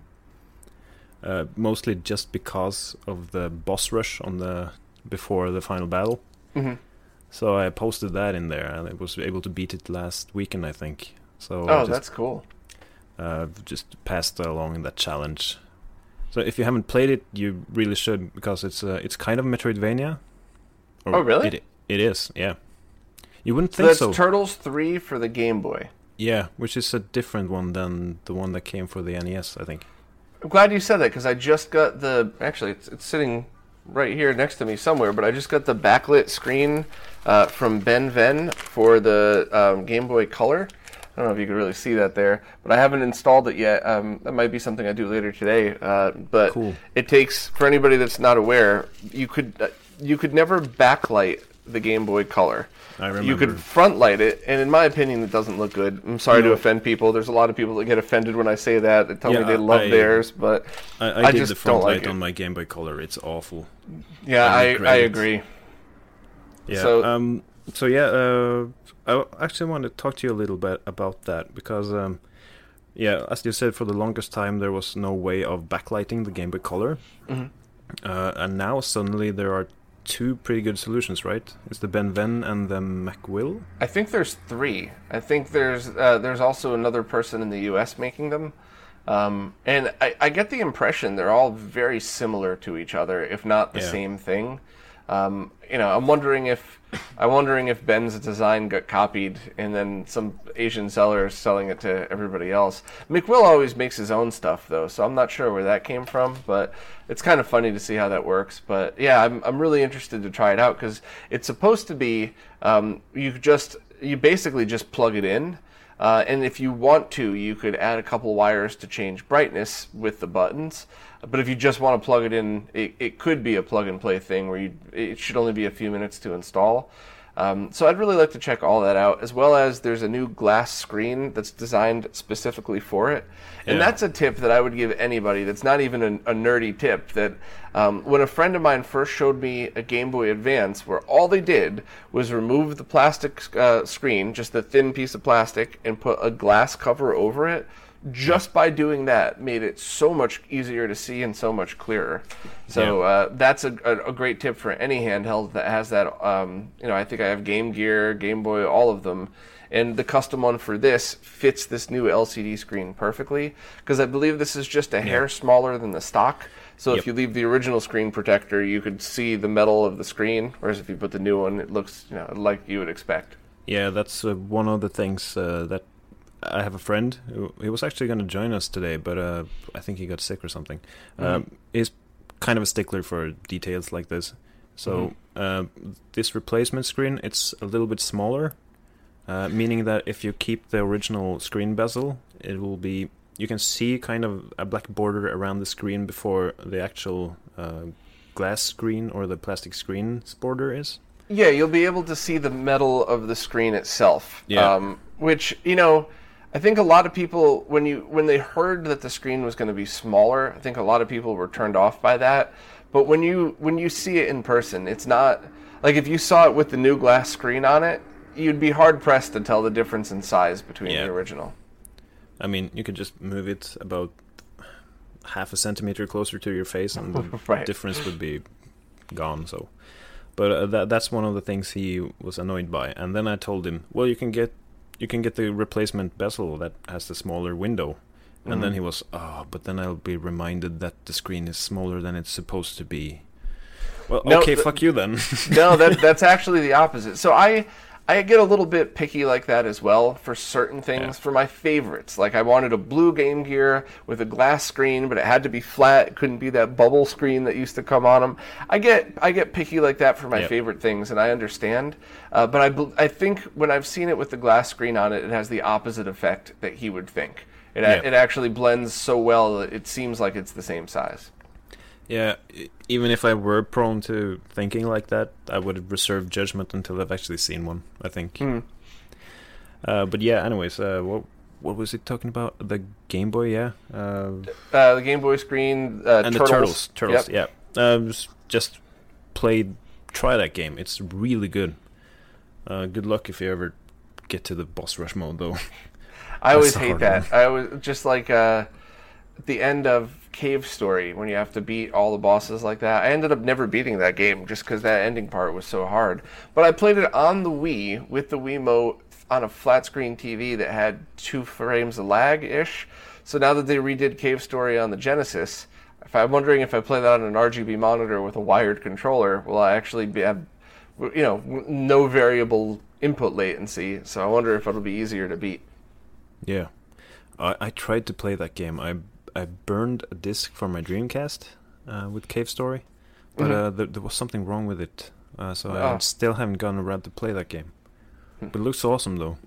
Uh, mostly just because of the boss rush on the before the final battle. hmm So I posted that in there, and I was able to beat it last weekend, I think. So Oh, just, that's cool. uh, just passed along that challenge. So if you haven't played it, you really should because it's uh, it's kind of Metroidvania. Or Oh, really? It, it is, yeah. You wouldn't think So think that's so. Turtles three for the Game Boy. yeah, which is a different one than the one that came for the NES, I think. I'm glad you said that because I just got the. Actually, it's, it's sitting right here next to me somewhere, but I just got the backlit screen uh, from BennVenn for the um, Game Boy Color. I don't know if you can really see that there, but I haven't installed it yet. Um, that might be something I do later today. Uh, but Cool. it takes for anybody that's not aware, you could uh, you could never backlight the Game Boy Color. I remember. You could front light it, and in my opinion, it doesn't look good. I'm sorry to offend people. There's a lot of people that get offended when I say that. They tell Yeah, me they love I- theirs, but I, I, I did just the front don't like light it. on my Game Boy Color. It's awful. yeah, I I, regret I it. agree. Yeah. So- um. So yeah. Uh. I actually want to talk to you a little bit about that because um. Yeah, as you said, for the longest time there was no way of backlighting the Game Boy Color, Mhm. uh, and now suddenly there are two pretty good solutions, right? It's the BennVenn and the McWill. I think there's three. I think there's uh, there's also another person in the U.S. making them, um, and I, I get the impression they're all very similar to each other, if not the Yeah. same thing. Um, you know, I'm wondering if I'm wondering if Ben's design got copied and then some Asian seller is selling it to everybody else. McWill always makes his own stuff though, so I'm not sure where that came from, but it's kind of funny to see how that works. But yeah, I'm I'm really interested to try it out because it's supposed to be um, you just you basically just plug it in. Uh, and if you want to, you could add a couple wires to change brightness with the buttons. But if you just want to plug it in, it, it could be a plug and play thing where you, it should only be a few minutes to install. Um, so I'd really like to check all that out, as well as there's a new glass screen that's designed specifically for it. And Yeah. that's a tip that I would give anybody that's not even a, a nerdy tip. That um, when a friend of mine first showed me a Game Boy Advance, where all they did was remove the plastic uh, screen, just the thin piece of plastic, and put a glass cover over it. Just by doing that, made it so much easier to see and so much clearer. So Yeah. uh, that's a, a, a great tip for any handheld that has that. Um, you know, I think I have Game Gear, Game Boy, all of them, and the custom one for this fits this new LCD screen perfectly because I believe this is just a hair smaller than the stock. So Yep. if you leave the original screen protector, you could see the metal of the screen, whereas if you put the new one, it looks you know like you would expect. Yeah, that's uh, one of the things uh, that I have a friend who he was actually going to join us today, but uh, I think he got sick or something. Um, he's kind of a stickler for details like this. So uh, this replacement screen, it's a little bit smaller, uh, meaning that if you keep the original screen bezel, it will be you can see kind of a black border around the screen before the actual uh, glass screen or the plastic screen's border is. Yeah, you'll be able to see the metal of the screen itself. Yeah. Um, which you know, I think a lot of people when you when they heard that the screen was going to be smaller, I think a lot of people were turned off by that. But when you when you see it in person, it's not like if you saw it with the new glass screen on it, you'd be hard pressed to tell the difference in size between Yeah. the original. I mean, you could just move it about half a centimeter closer to your face, and the Right. difference would be gone. So, but uh, that that's one of the things he was annoyed by. And then I told him, well, you can get you can get the replacement bezel that has the smaller window. And then mm-hmm. he was, oh, but then I'll be reminded that the screen is smaller than it's supposed to be. Well, No, okay, th- fuck you then. no, that that's actually the opposite. So I I get a little bit picky like that as well for certain things. Yeah. For my favorites, like I wanted a blue Game Gear with a glass screen, but it had to be flat. It couldn't be that bubble screen that used to come on them. I get I get picky like that for my Yep. favorite things, and I understand. Uh, but I I think when I've seen it with the glass screen on it, it has the opposite effect that he would think. It, Yeah. it actually blends so well that it seems like it's the same size. Yeah, even if I were prone to thinking like that, I would reserve judgment until I've actually seen one. I think. Hmm. Uh, but yeah, anyways, uh, what what was it talking about? The Game Boy, yeah, uh, Uh, the Game Boy screen, uh, and turtles. the turtles, turtles, Yep. yeah. Uh, just- just played, try that game. It's really good. Uh, good luck if you ever get to the boss rush mode, though. I always hate that. I was just like uh, the end of Cave Story when you have to beat all the bosses like that. I ended up never beating that game just because that ending part was so hard. But I played it on the Wii with the Wiimote on a flat screen TV that had two frames of lag ish. So now that they redid Cave Story on the Genesis, if I'm wondering if I play that on an RGB monitor with a wired controller, will I actually be have you know no variable input latency? So I wonder if it'll be easier to beat. Yeah, I, I tried to play that game. I I burned a disc from my Dreamcast uh, with Cave Story, but uh, there, there was something wrong with it, uh, so I Ah. still haven't gotten around to play that game. But it looks awesome though.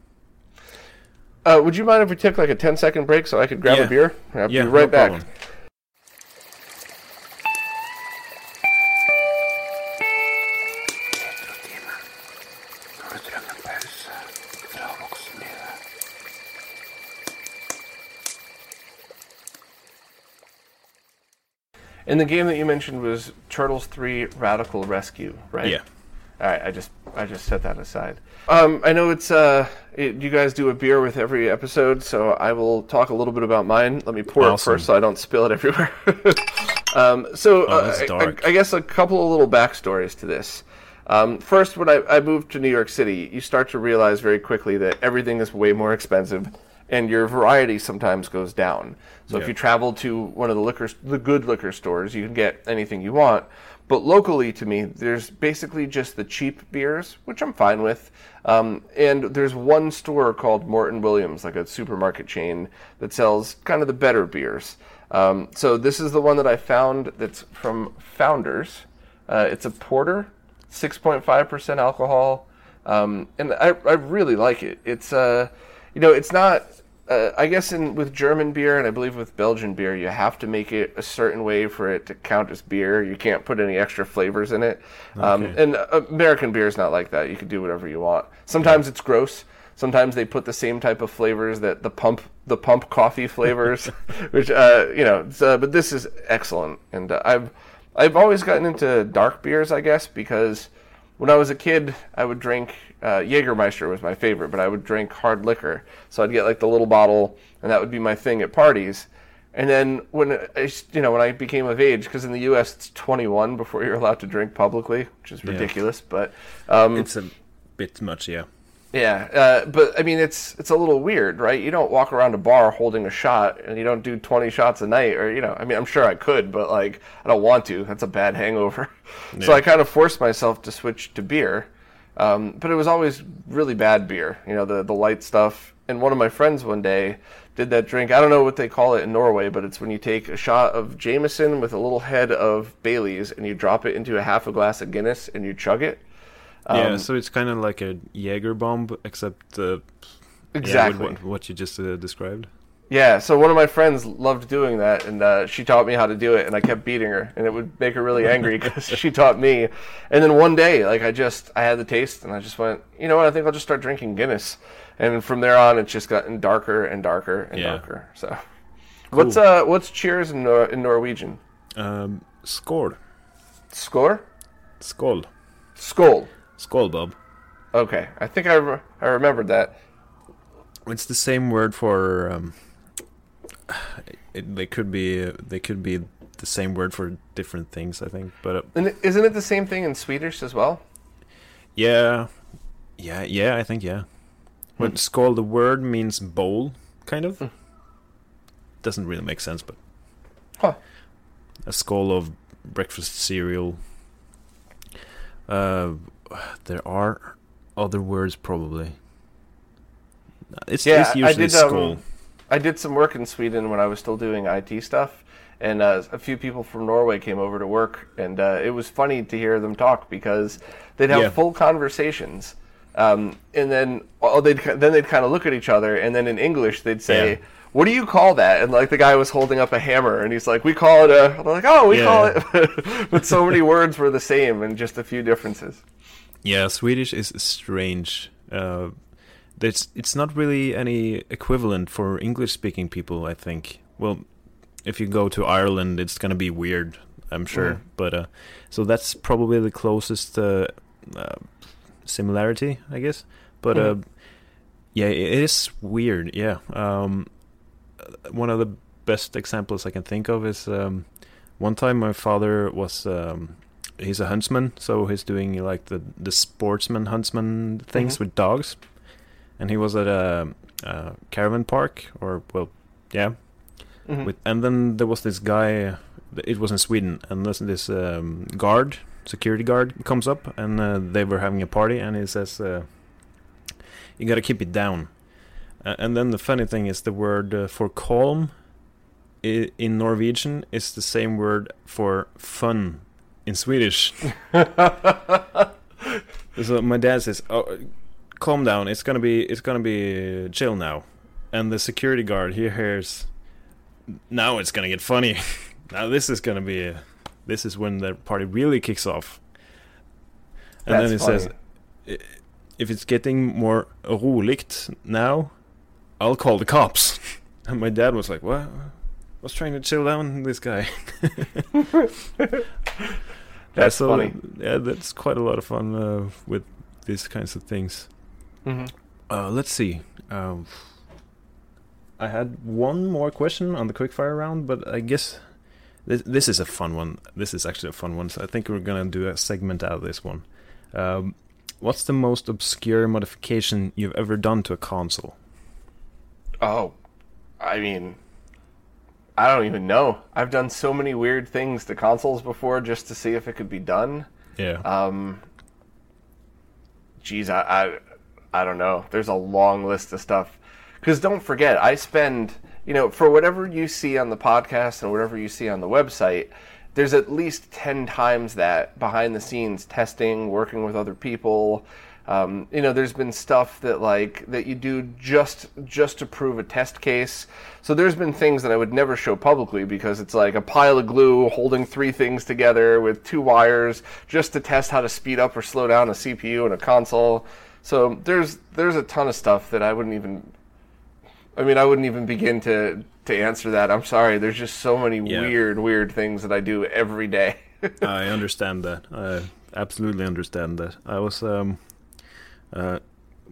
Uh, would you mind if we took like a 10 second break so I could grab Yeah. a beer? I'll yeah, be right no back. problem. And the game that you mentioned was Turtles 3 Radical Rescue, right? Yeah. All right, I just I just set that aside. Um, I know it's uh, it, you guys do a beer with every episode, so I will talk a little bit about mine. Let me pour it first so I don't spill it everywhere. um, so Oh, uh, I- I. I guess a couple of little backstories to this. Um, first, when I, I moved to New York City, you start to realize very quickly that everything is way more expensive, and your variety sometimes goes down. So if you travel to one of the liquor, the good liquor stores, you can get anything you want. But locally, to me, there's basically just the cheap beers, which I'm fine with. Um, and there's one store called Morton Williams, like a supermarket chain, that sells kind of the better beers. Um, so this is the one that I found that's from Founders. Uh, it's a porter, 6.5% alcohol, um, and I, I really like it. It's uh, you know, it's not. Uh, I guess in with German beer and I believe with Belgian beer, you have to make it a certain way for it to count as beer. You can't put any extra flavors in it. Um, and uh, American beer is not like that. You can do whatever you want. Sometimes it's gross. Sometimes they put the same type of flavors that the pump the pump coffee flavors, which uh, you know. uh, but this is excellent, and uh, I've I've always gotten into dark beers, I guess, because when I was a kid, I would drink uh, Jägermeister was my favorite, but I would drink hard liquor. So I'd get like the little bottle, and that would be my thing at parties. And then when I, you know when I became of age, because in the U.S. it's 21 before you're allowed to drink publicly, which is Yeah. ridiculous. But um, It's a bit much, yeah. yeah, uh, but I mean, it's it's a little weird, right? You don't walk around a bar holding a shot, and you don't do twenty shots a night, or you know, I mean, I'm sure I could, but like, I don't want to. That's a bad hangover. so I kind of forced myself to switch to beer, um, but it was always really bad beer, you know, the the light stuff. And one of my friends one day did that drink. I don't know what they call it in Norway, but it's when you take a shot of Jameson with a little head of Bailey's, and you drop it into a half a glass of Guinness, and you chug it. yeah, Um, so it's kind of like a Jaeger bomb, except uh, yeah, Exactly. what, what you just uh, described. Yeah, so one of my friends loved doing that, and uh, she taught me how to do it, and I kept beating her, and it would make her really angry because she taught me. And then one day, like I just, I had the taste, and I just went, you know what? I think I'll just start drinking Guinness. And from there on, it's just gotten darker and darker and Yeah. darker. So, what's uh, what's cheers in, Nor- in Norwegian? Um, skål. Score, Skål. skold. Skål, Bob. Okay, I think I, re- I remembered that. It's the same word for. Um, it, they could be. They could be the same word for different things. I think, but uh, And isn't it the same thing in Swedish as well? yeah, yeah, yeah. I think yeah. But skål, the word means bowl, kind of. Hmm. Doesn't really make sense, but Huh. a skull of breakfast cereal. Uh, there are other words probably. It's, Yeah, it's I usually did, um, skull. I did some work in Sweden when I was still doing IT stuff, and uh, a few people from Norway came over to work, and uh, it was funny to hear them talk because they'd have Yeah. full conversations, um, and then oh, they'd then they'd kind of look at each other, and then in English they'd say. Yeah. What do you call that? And like the guy was holding up a hammer, and he's like, "We call it a." I'm like, "Oh, we Yeah. call it," but so many words were the same, and just a few differences. Yeah, Swedish is strange. Uh, there's it's not really any equivalent for English-speaking people. I think. Well, if you go to Ireland, it's gonna be weird. I'm sure, Mm. but uh, so that's probably the closest uh, uh, similarity, I guess. But uh, Mhm. yeah, it it is weird. Yeah. Um, one of the best examples I can think of is um, one time my father was um, he's a huntsman, so he's doing like the the sportsman huntsman things Mhm. with dogs, and he was at a, a caravan park or well, yeah, Mhm. with and then there was this guy. It was in Sweden, and this this um, guard, security guard, comes up, and uh, they were having a party, and he says, uh, "You got to keep it down." Uh, and then the funny thing is, the word uh, for calm i- in Norwegian is the same word for fun in Swedish. so my dad says, "Oh, calm down. It's gonna be it's gonna be chill now." And the security guard he hears, "Now it's gonna get funny. now this is gonna be this is when the party really kicks off." And That's then he funny. says, "If it's getting more roligt now, I'll call the cops." And my dad was like, "What?" I was trying to chill down this guy. Yeah, That's so, funny. Yeah, that's quite a lot of fun uh, with these kinds of things. Mhm. Uh, let's see. Um, I had one more question on the quickfire round, but I guess this, this is a fun one. This is actually a fun one, so I think we're gonna do a segment out of this one. Um, what's the most obscure modification you've ever done to a console? Oh, I mean, I don't even know. I've done so many weird things to consoles before just to see if it could be done. Yeah. Um, geez, I, I, I don't know. There's a long list of stuff. Because don't forget, I spend, you know, for whatever you see on the podcast and whatever you see on the website, there's at least 10 times that behind the scenes testing, working with other people. Um, you know, there's been stuff that like that you do just just to prove a test case. So there's been things that I would never show publicly because it's like a pile of glue holding three things together with two wires just to test how to speed up or slow down a CPU and a console. So there's there's a ton of stuff that I wouldn't even I mean I wouldn't even begin to to answer that. I'm sorry. There's just so many Yeah. weird weird things that I do every day. I understand that. I absolutely understand that. I was um uh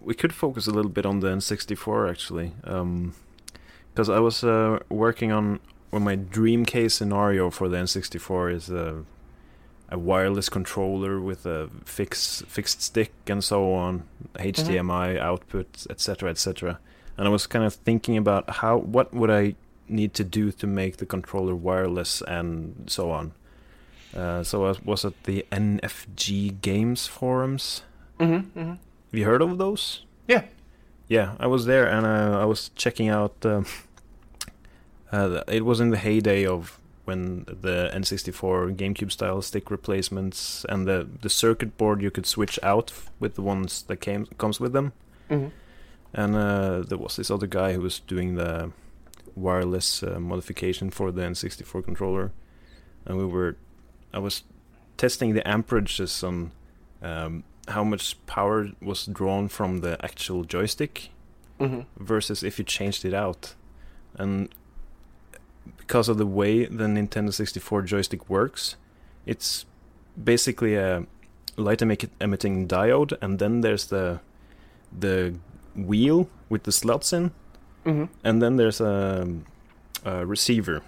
we could focus a little bit on the N64 actually. Um because I was uh working on well, my dream case scenario for the N64 is a a wireless controller with a fixed fixed stick and so on, HDMI output, etc., etc. And I was kind of thinking about how what would I need to do to make the controller wireless and so on. Uh, so I was at the NFG Games forums. mm-hmm, mm-hmm. Have you heard of those? Yeah. Yeah, I was there and uh, I was checking out. Um, uh, it was in the heyday of when the N64 GameCube style stick replacements and the the circuit board you could switch out with the ones that came comes with them. Mm-hmm. And uh, there was this other guy who was doing the wireless uh, modification for the N64 controller, and we were, I was testing the amperages on um, how much power was drawn from the actual joystick hmm versus if you changed it out, and because of the way the Nintendo 64 joystick works, it's basically a light emitting diode, and then there's the the wheel with the slots in, hmm and then there's a, a receiver,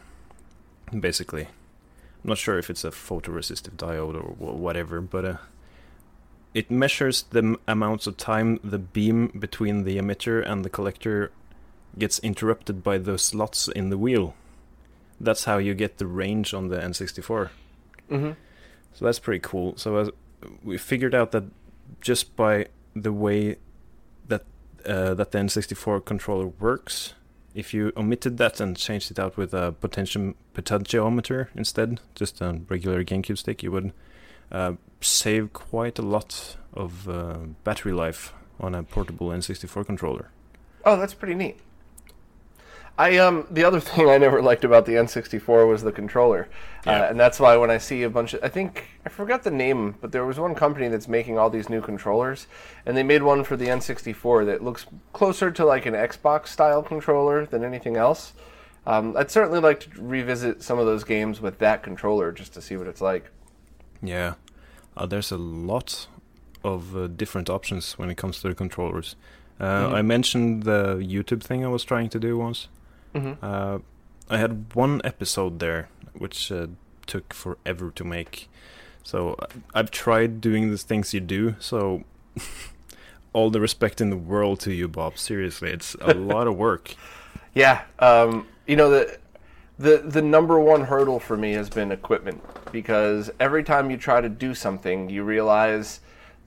basically. I'm not sure if it's a photoresistive diode or whatever, but uh, it measures the m- amounts of time the beam between the emitter and the collector gets interrupted by the slots in the wheel. That's how you get the range on the N64. hmm So that's pretty cool. So uh, we figured out that just by the way that uh, that the N64 controller works, if you omitted that and changed it out with a potentium potentiometer instead, just a regular GameCube stick, you would uh, save quite a lot of uh, battery life on a portable N64 controller. Oh, that's pretty neat. I um the other thing I never liked about the N64 was the controller, Yeah. uh, and that's why when I see a bunch of I think I forgot the name, but there was one company that's making all these new controllers, and they made one for the N64 that looks closer to like an Xbox style controller than anything else. Um, I'd certainly like to revisit some of those games with that controller just to see what it's like. Yeah, uh, there's a lot of uh, different options when it comes to the controllers. Uh, Mhm. I mentioned the YouTube thing I was trying to do once. Hmm Uh, I had one episode there which uh, took forever to make. So I- I've tried doing the things you do. So all the respect in the world to you, Bob. Seriously, it's a lot of work. Yeah, um, you know the the the number one hurdle for me has been equipment because every time you try to do something, you realize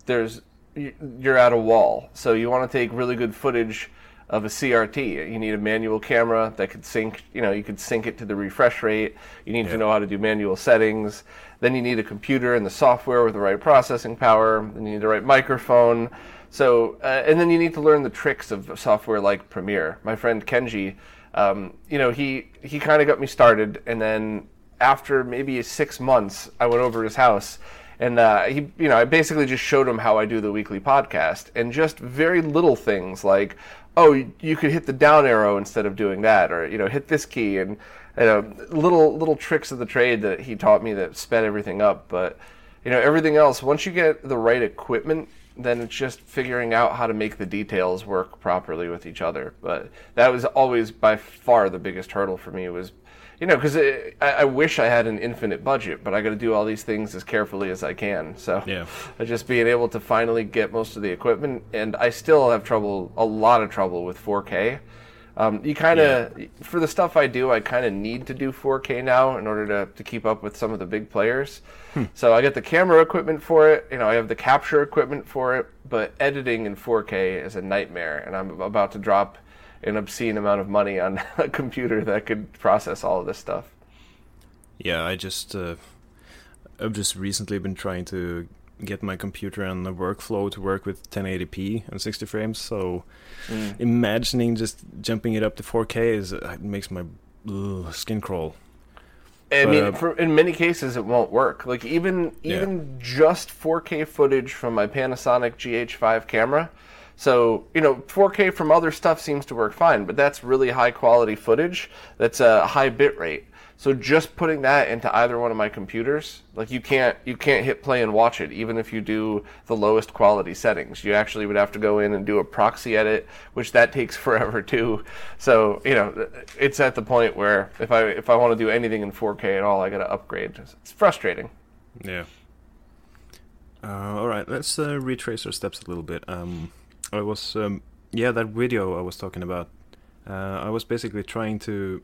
there's you're at a wall. So you want to take really good footage of a CRT. You need a manual camera that could sync. You know, you could sync it to the refresh rate. You need Yeah. to know how to do manual settings. Then you need a computer and the software with the right processing power. Then you need the right microphone. So, uh, and then you need to learn the tricks of software like Premiere. My friend Kenji, um, you know, he he kind of got me started, and then after maybe six months, I went over to his house, and uh, he, you know, I basically just showed him how I do the weekly podcast, and just very little things like, oh, you, could hit the down arrow instead of doing that, or you know, hit this key, and you know, little little tricks of the trade that he taught me that sped everything up. But you know, everything else, once you get the right equipment, then it's just figuring out how to make the details work properly with each other. But that was always by far the biggest hurdle for me was, you know, because I, I wish I had an infinite budget, but I got to do all these things as carefully as I can. So Yeah. just being able to finally get most of the equipment, and I still have trouble, a lot of trouble with 4K. Um, you kind of, for the stuff I do, I kind of need to do 4K now in order to, to keep up with some of the big players. So I get the camera equipment for it, you know, I have the capture equipment for it, but editing in 4K is a nightmare, and I'm about to drop an obscene amount of money on a computer that could process all of this stuff. Yeah, I just uh, I've just recently been trying to get my computer and the workflow to work with 1080p and 60 frames. So imagining just jumping it up to 4K is uh, it makes my ugh, skin crawl. I But, mean, uh, for, in many cases, it won't work. Like even Yeah. even just 4K footage from my Panasonic GH5 camera. So you know, 4K from other stuff seems to work fine, but that's really high quality footage. That's a high bit rate. So just putting that into either one of my computers, like you can't you can't hit play and watch it, even if you do the lowest quality settings. You actually would have to go in and do a proxy edit, which that takes forever too. So you know, it's at the point where if I if I want to do anything in 4K at all, I got to upgrade. It's frustrating. Yeah. Uh, all right, let's uh, retrace our steps a little bit. Um, I was, um, yeah, that video I was talking about. Uh, I was basically trying to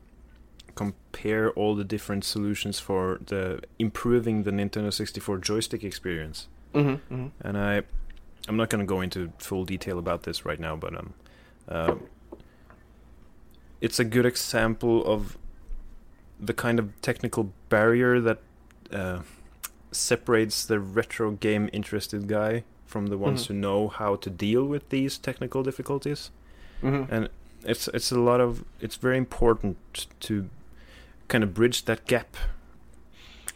compare all the different solutions for the improving the Nintendo 64 joystick experience. Mm-hmm, mm-hmm. And I, I'm not going to go into full detail about this right now, but um, uh, it's a good example of the kind of technical barrier that uh, separates the retro game interested guy from the ones Mhm. who know how to deal with these technical difficulties. Mm-hmm. And it's it's a lot of it's very important to kind of bridge that gap,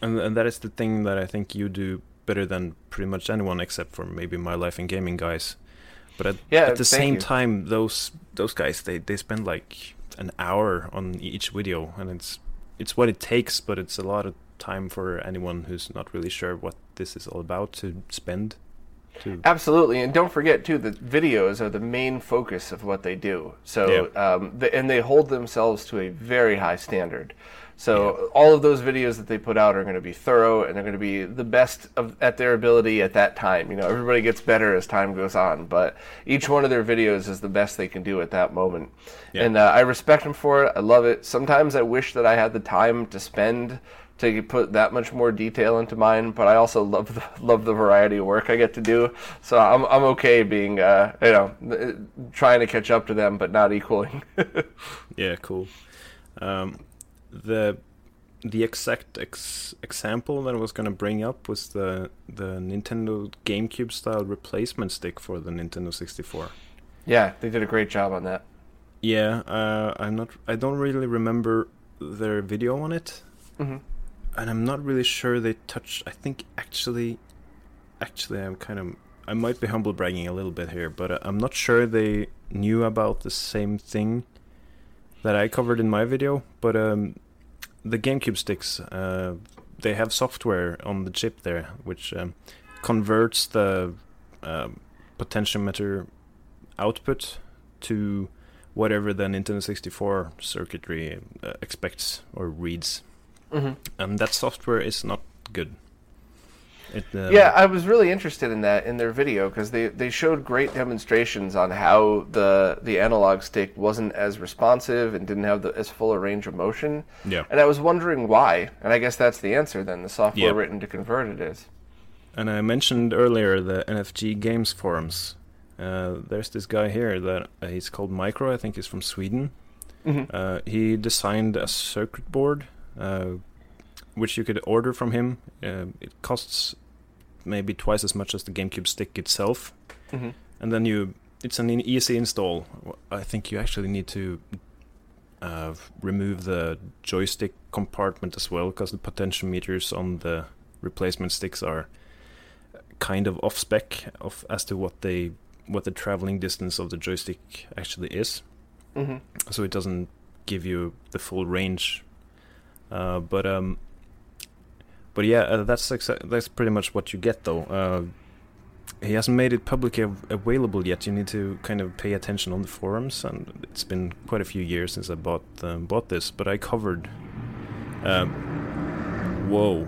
and and that is the thing that I think you do better than pretty much anyone except for maybe my life in gaming guys. But at, Yeah, at the same you. time, those those guys they they spend like an hour on each video, and it's it's what it takes, but it's a lot of time for anyone who's not really sure what this is all about to spend. To Absolutely, and don't forget too that videos are the main focus of what they do. So, um, the, and they hold themselves to a very high standard. So, all of those videos that they put out are going to be thorough, and they're going to be the best of, at their ability at that time. You know, everybody gets better as time goes on, but each one of their videos is the best they can do at that moment. Yeah. And uh, I respect them for it. I love it. Sometimes I wish that I had the time to spend to put that much more detail into mine, but I also love the, love the variety of work I get to do. So I'm I'm okay being uh, you know trying to catch up to them, but not equaling. Yeah, cool. Um, the the exact ex- example that I was gonna bring up was the the Nintendo GameCube style replacement stick for the Nintendo 64. yeah, they did a great job on that. Yeah, uh, I'm not. I don't really remember their video on it, hmm and I'm not really sure they touched. I think actually, actually, I'm kind of. I might be humble bragging a little bit here, but uh, I'm not sure they knew about the same thing that I covered in my video. But um, the GameCube sticks, uh, they have software on the chip there, which um, converts the um, potentiometer output to whatever the Nintendo 64 circuitry uh, expects or reads hmm and that software is not good. It, uh, Yeah, I was really interested in that in their video because they, they showed great demonstrations on how the the analog stick wasn't as responsive and didn't have the, as full a range of motion. yeah. And I was wondering why, and I guess that's the answer. Then the software written to convert it is. And I mentioned earlier the NFG Games forums. Uh, there's this guy here that uh, he's called Micro. I think he's from Sweden. hmm Uh, he designed a circuit board, uh, which you could order from him. Uh, it costs maybe twice as much as the GameCube stick itself. hmm and then you it's an easy install i think you actually need to uh, remove the joystick compartment as well because the potentiometers on the replacement sticks are kind of off spec of as to what they what the traveling distance of the joystick actually is hmm so it doesn't give you the full range. Uh, but um, but yeah, uh, that's exa- that's pretty much what you get though. Uh, he hasn't made it publicly av- available yet. You need to kind of pay attention on the forums, and it's been quite a few years since I bought um, bought this. But I covered. Um, whoa,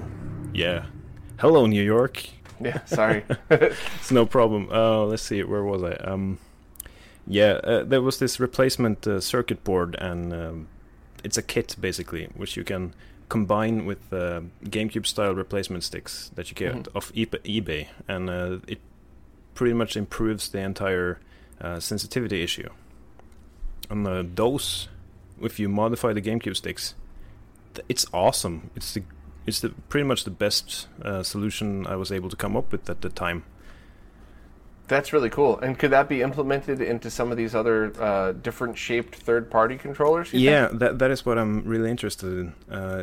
yeah. Hello, New York. Yeah, sorry. It's no problem. Uh, let's see, where was I? Um, yeah, uh, there was this replacement uh, circuit board, and um, it's a kit basically, which you can combine with uh, GameCube style replacement sticks that you get Mhm. off eB- eBay, and uh, it pretty much improves the entire uh, sensitivity issue. And uh, those, if you modify the GameCube sticks, th- it's awesome. It's the it's the pretty much the best uh, solution I was able to come up with at the time. That's really cool. And could that be implemented into some of these other uh, different shaped third party controllers? you think? Yeah, that that is what I'm really interested in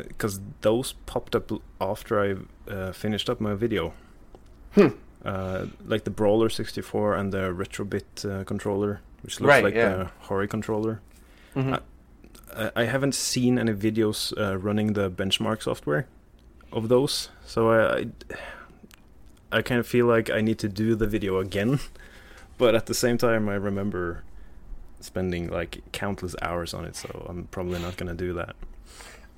because those popped up after I uh, finished up my video. Hmm. Uh, like the Brawler 64 and the Retrobit uh, controller, which looks Right, like yeah. the Hori controller. Mhm. I, I haven't seen any videos uh, running the benchmark software of those, so I, I I kind of feel like I need to do the video again, but at the same time I remember spending like countless hours on it, so I'm probably not gonna do that.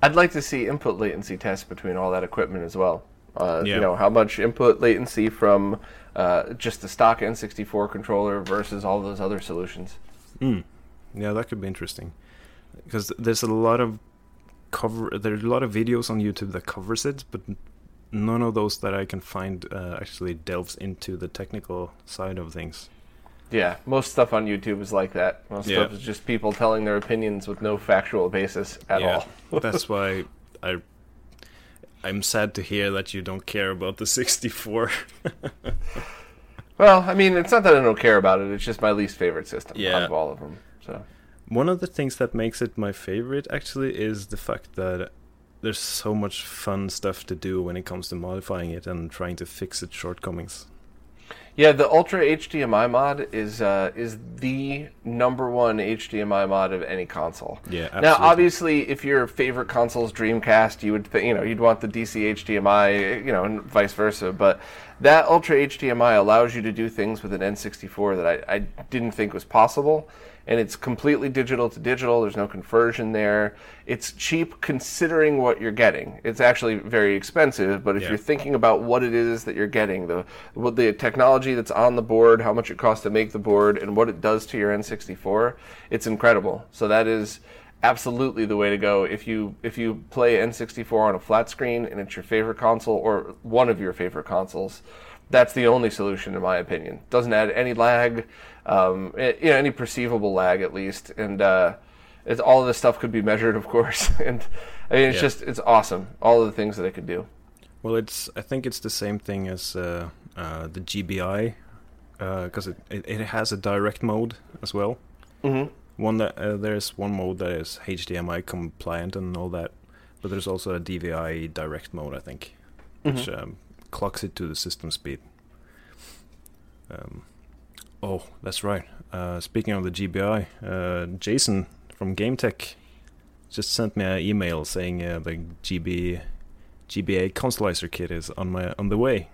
I'd like to see input latency tests between all that equipment as well. Uh, Yeah. You know, how much input latency from uh, just the stock N64 controller versus all those other solutions. Mm. Yeah, that could be interesting because there's a lot of cover. There's a lot of videos on YouTube that covers it, but none of those that I can find uh, actually delves into the technical side of things. Yeah, most stuff on YouTube is like that. Most Yeah. stuff is just people telling their opinions with no factual basis at Yeah. all. That's why I. I'm sad to hear that you don't care about the 64. Well, I mean, it's not that I don't care about it. It's just my least favorite system Yeah. out of all of them. So One of the things that makes it my favorite actually is the fact that there's so much fun stuff to do when it comes to modifying it and trying to fix its shortcomings. Yeah, the Ultra HDMI mod is uh, is the number one HDMI mod of any console. Yeah, Now, obviously, if your favorite console is Dreamcast, you would th- you know you'd want the DC HDMI, you know, and vice versa. But that Ultra HDMI allows you to do things with an N64 that I, I didn't think was possible, and it's completely digital to digital. There's no conversion there. It's cheap considering what you're getting. It's actually very expensive, but if Yeah. you're thinking about what it is that you're getting, the what the technology that's on the board, how much it costs to make the board, and what it does to your N64, it's incredible. So that is absolutely the way to go if you if you play N64 on a flat screen and it's your favorite console or one of your favorite consoles. That's the only solution, in my opinion. Doesn't add any lag, um, eh, you know, any perceivable lag at least, and uh, it's all of this stuff could be measured, of course. and I mean, it's Yeah. just it's awesome. All of the things that it could do. Well, it's I think it's the same thing as uh, uh, the GBI because it, it it has a direct mode as well. Mm-hmm. One that uh, there's one mode that is HDMI compliant and all that, but there's also a DVI direct mode I think, which um, clocks it to the system speed. Um, oh, that's right. Uh, speaking of the GBI, uh, Jason from GameTech just sent me an email saying uh, the GB GBA Consolizer kit is on my on the way.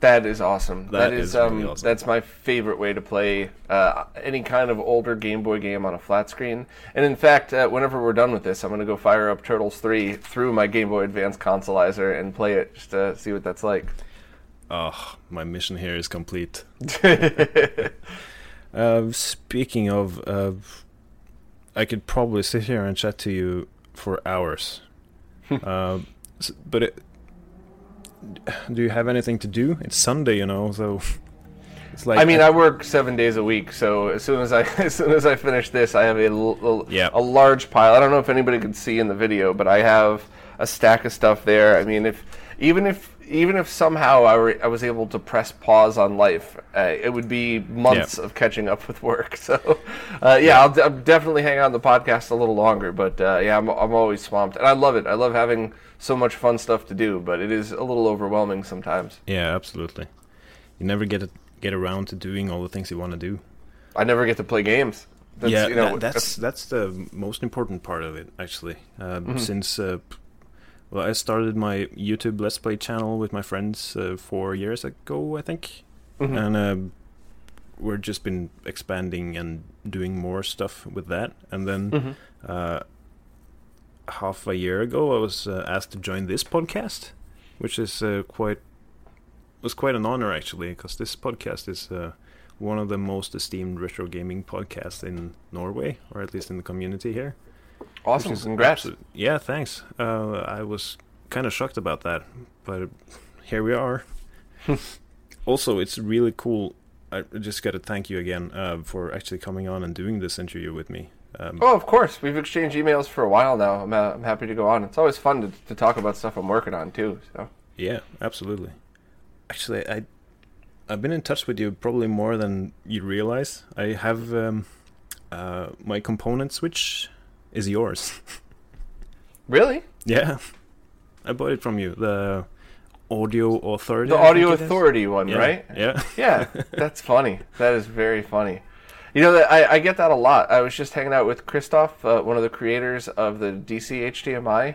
That is awesome. That that is, is really um, awesome. that's my favorite way to play uh, any kind of older Game Boy game on a flat screen. And in fact, uh, whenever we're done with this, I'm going to go fire up Turtles 3 through my Game Boy Advance consolizer and play it just to see what that's like. Oh, my mission here is complete. uh, speaking of, uh, I could probably sit here and chat to you for hours. uh, s- but it, do you have anything to do? It's Sunday, you know, so it's like I mean, I work seven days a week, so as soon as I as soon as I finish this, I have a Yeah. a large pile. I don't know if anybody could see in the video, but I have a stack of stuff there. I mean, if even if even if somehow I, were, I was able to press pause on life, uh, it would be months Yeah. of catching up with work. So, uh, yeah, I'll, d- I'll definitely hang on the podcast a little longer. But uh, yeah, I'm I'm always swamped, and I love it. I love having so much fun stuff to do, but it is a little overwhelming sometimes. yeah, absolutely. You never get it, get around to doing all the things you want to do. I never get to play games. That's, yeah, you know, tha- that's that's the most important part of it, actually. Um, Mm-hmm. Since uh, well, I started my YouTube Let's Play channel with my friends uh, four years ago, I think, Mhm. and uh, we're just been expanding and doing more stuff with that. And then Mhm. uh, half a year ago, I was uh, asked to join this podcast, which is uh, quite was quite an honor actually, because this podcast is uh, one of the most esteemed retro gaming podcasts in Norway, or at least in the community here. Awesome. Congrats. absolute- yeah, thanks. Uh, I was kind of shocked about that, but here we are. also, it's really cool. I just got to thank you again uh, for actually coming on and doing this interview with me. Um, Oh, of course. We've exchanged emails for a while now. I'm, uh, I'm happy to go on. It's always fun to, to talk about stuff I'm working on too. So Yeah, absolutely. Actually, I I've been in touch with you probably more than you realize. I have um, uh, my component switch is yours. really, yeah, I bought it from you. The Audio Authority. the I Audio. Authority one, Yeah, right? Yeah. Yeah, that's funny. That is very funny. You know, that I, I get that a lot. I was just hanging out with Christoph, uh, one of the creators of the DC HDMI,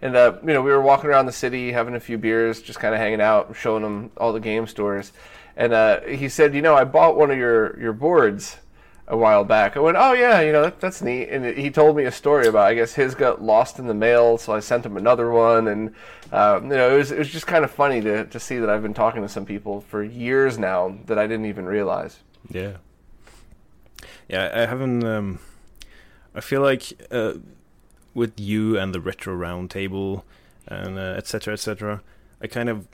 and uh, you know, we were walking around the city, having a few beers, just kind of hanging out, showing him all the game stores, and uh, he said, "You know, I bought one of your your boards." A while back, I went, "Oh yeah, you know that, that's neat." And he told me a story about, I guess his got lost in the mail, so I sent him another one, and um, you know it was it was just kind of funny to to see that I've been talking to some people for years now that I didn't even realize. Yeah. Yeah, I haven't. Um, I feel like uh, with you and the retro roundtable and uh, etc. etc. I kind of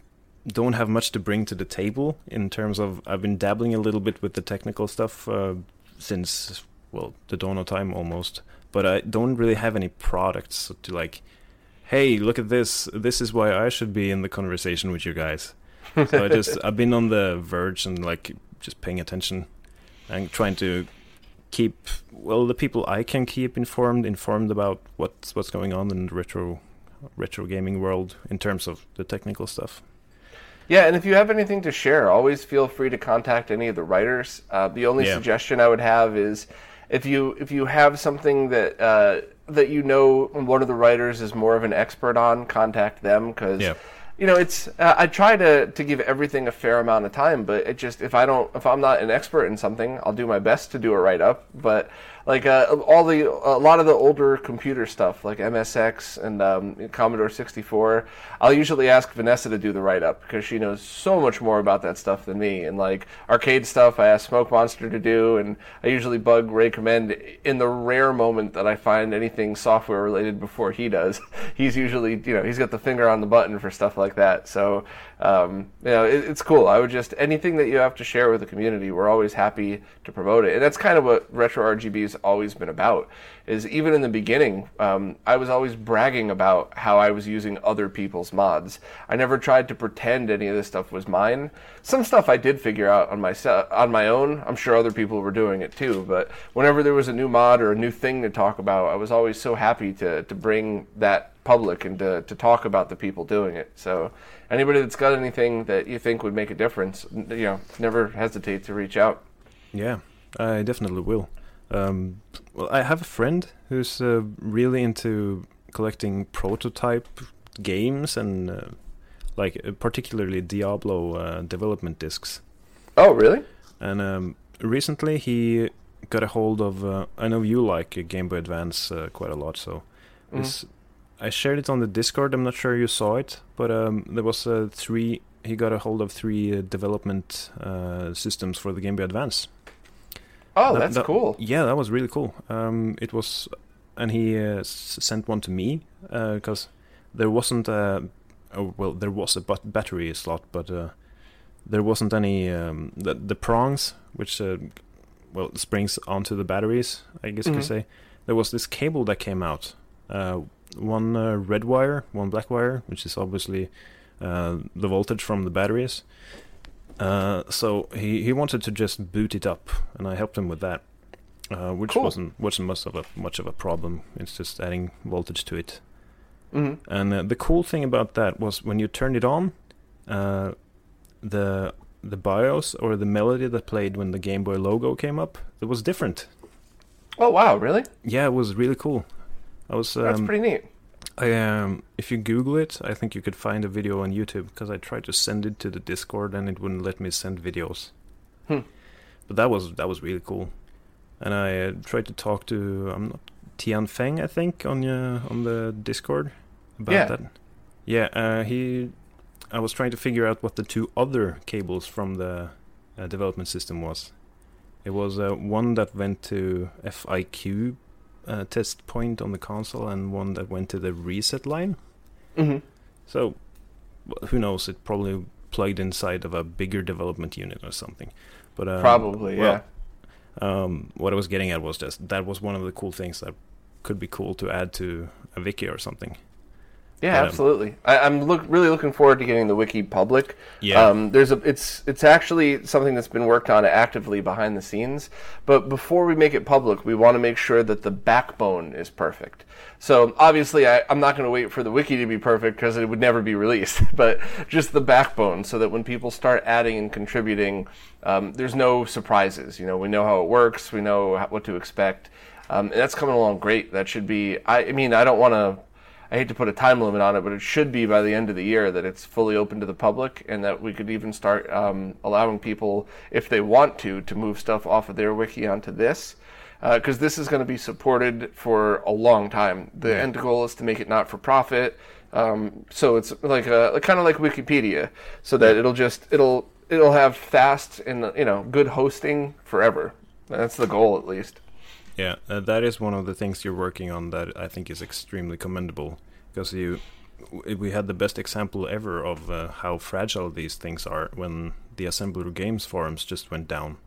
don't have much to bring to the table in terms of I've been dabbling a little bit with the technical stuff uh, since well the dawn of time almost, but I don't really have any products to like. Hey, look at this! This is why I should be in the conversation with you guys. So I just I've been on the verge and like just paying attention and trying to keep well the people I can keep informed informed about what's what's going on in the retro retro gaming world in terms of the technical stuff. Yeah, and if you have anything to share, always feel free to contact any of the writers. Uh, the only Yeah. suggestion I would have is if you if you have something that uh, that you know one of the writers is more of an expert on, contact them because. Yeah. You know, it's. Uh, I try to, to give everything a fair amount of time, but it just if I don't, if I'm not an expert in something, I'll do my best to do a write up. But like uh, all the, a lot of the older computer stuff, like MSX and um, Commodore 64, I'll usually ask Vanessa to do the write up because she knows so much more about that stuff than me. And like arcade stuff, I ask Smoke Monster to do, and I usually bug Ray Command in the rare moment that I find anything software related before he does. He's usually, you know, he's got the finger on the button for stuff like that. So, um, you know, it, it's cool. I would just anything that you have to share with the community, we're always happy to promote it, and that's kind of what retro RGB has always been about. Is even in the beginning, um, I was always bragging about how I was using other people's mods. I never tried to pretend any of this stuff was mine. Some stuff I did figure out on my on my own. I'm sure other people were doing it too. But whenever there was a new mod or a new thing to talk about, I was always so happy to to bring that public and to, to talk about the people doing it. So anybody that's got anything that you think would make a difference, you know, never hesitate to reach out. Yeah, I definitely will. Um, well, I have a friend who's uh, really into collecting prototype games and uh, like uh, particularly Diablo uh, development discs. Oh, really? And um, recently he got a hold of. Uh, I know you like Game Boy Advance uh, quite a lot, so Mhm. this I shared it on the Discord. I'm not sure you saw it, but um, there was uh, three. He got a hold of three uh, development uh, systems for the Game Boy Advance. Oh, That- that's that- cool. Yeah, that was really cool. Um, it was, and he uh, s- sent one to me because there wasn't a, oh, well, there was a bat- battery slot, but uh, there wasn't any um, the the prongs which uh, well springs onto the batteries. I guess you Mhm. could say there was this cable that came out, uh, one uh, red wire, one black wire, which is obviously uh, the voltage from the batteries. Uh, so he, he wanted to just boot it up, and I helped him with that, uh, which Cool. wasn't wasn't much of a much of a problem. It's just adding voltage to it. hmm And uh, the cool thing about that was when you turned it on, uh, the the BIOS or the melody that played when the Game Boy logo came up, it was different. Oh, wow, really? Yeah, it was really cool. I was That's um, pretty neat. I um, if you Google it, I think you could find a video on YouTube because I tried to send it to the Discord and it wouldn't let me send videos. Hmm. But that was that was really cool, and I uh, tried to talk to I'm not Tian Feng I think on uh, on the Discord about Yeah. that. Yeah, uh, he. I was trying to figure out what the two other cables from the uh, development system was. It was uh, one that went to FIQ uh, test point on the console and one that went to the reset line. hmm So, who knows? It probably plugged inside of a bigger development unit or something. But um, Probably, yeah. um, what I was getting at was just that was one of the cool things that could be cool to add to a wiki or something. Yeah, Um, absolutely. I, I'm look really looking forward to getting the wiki public. Yeah. Um, there's a it's it's actually something that's been worked on actively behind the scenes. But before we make it public, we want to make sure that the backbone is perfect. So obviously, I, I'm not going to wait for the wiki to be perfect because it would never be released. But just the backbone, so that when people start adding and contributing, um, there's no surprises. You know, we know how it works. We know what to expect. Um, and that's coming along great. That should be. I, I mean, I don't want to. I hate to put a time limit on it, but it should be by the end of the year that it's fully open to the public, and that we could even start um, allowing people, if they want to, to move stuff off of their wiki onto this, because this is going to be supported for a long time. The end goal is to make it not for profit, um, so it's like a kind of like Wikipedia, so that it'll just it'll it'll have fast and you know good hosting forever. That's the goal, at least. Yeah, uh, that is one of the things you're working on that I think is extremely commendable because you we had the best example ever of uh, how fragile these things are when the Assembler Games forums just went down.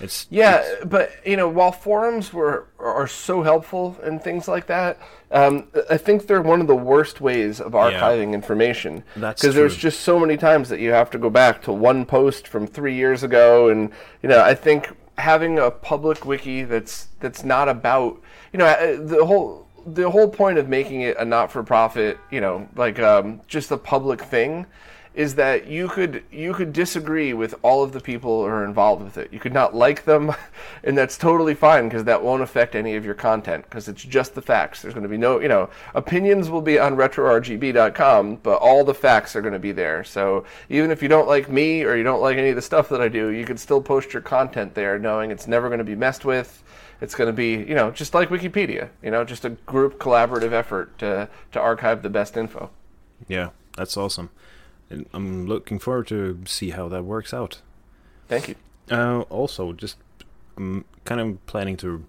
It's Yeah, but you know, while forums were are so helpful and things like that, um, I think they're one of the worst ways of archiving information. Because there's just so many times that you have to go back to one post from three years ago, and you know, I think having a public wiki that's that's not about you know uh, the whole the whole point of making it a not for profit you know like um, just a public thing is that you could you could disagree with all of the people who are involved with it. You could not like them, and that's totally fine because that won't affect any of your content because it's just the facts. There's going to be no, you know, opinions will be on retrorgb.com, but all the facts are going to be there. So even if you don't like me or you don't like any of the stuff that I do, you can still post your content there, knowing it's never going to be messed with. It's going to be, you know, just like Wikipedia, you know, just a group collaborative effort to to archive the best info. Yeah, that's awesome. I'm looking forward to see how that works out. Thank you. Uh, also, just I'm kind of planning to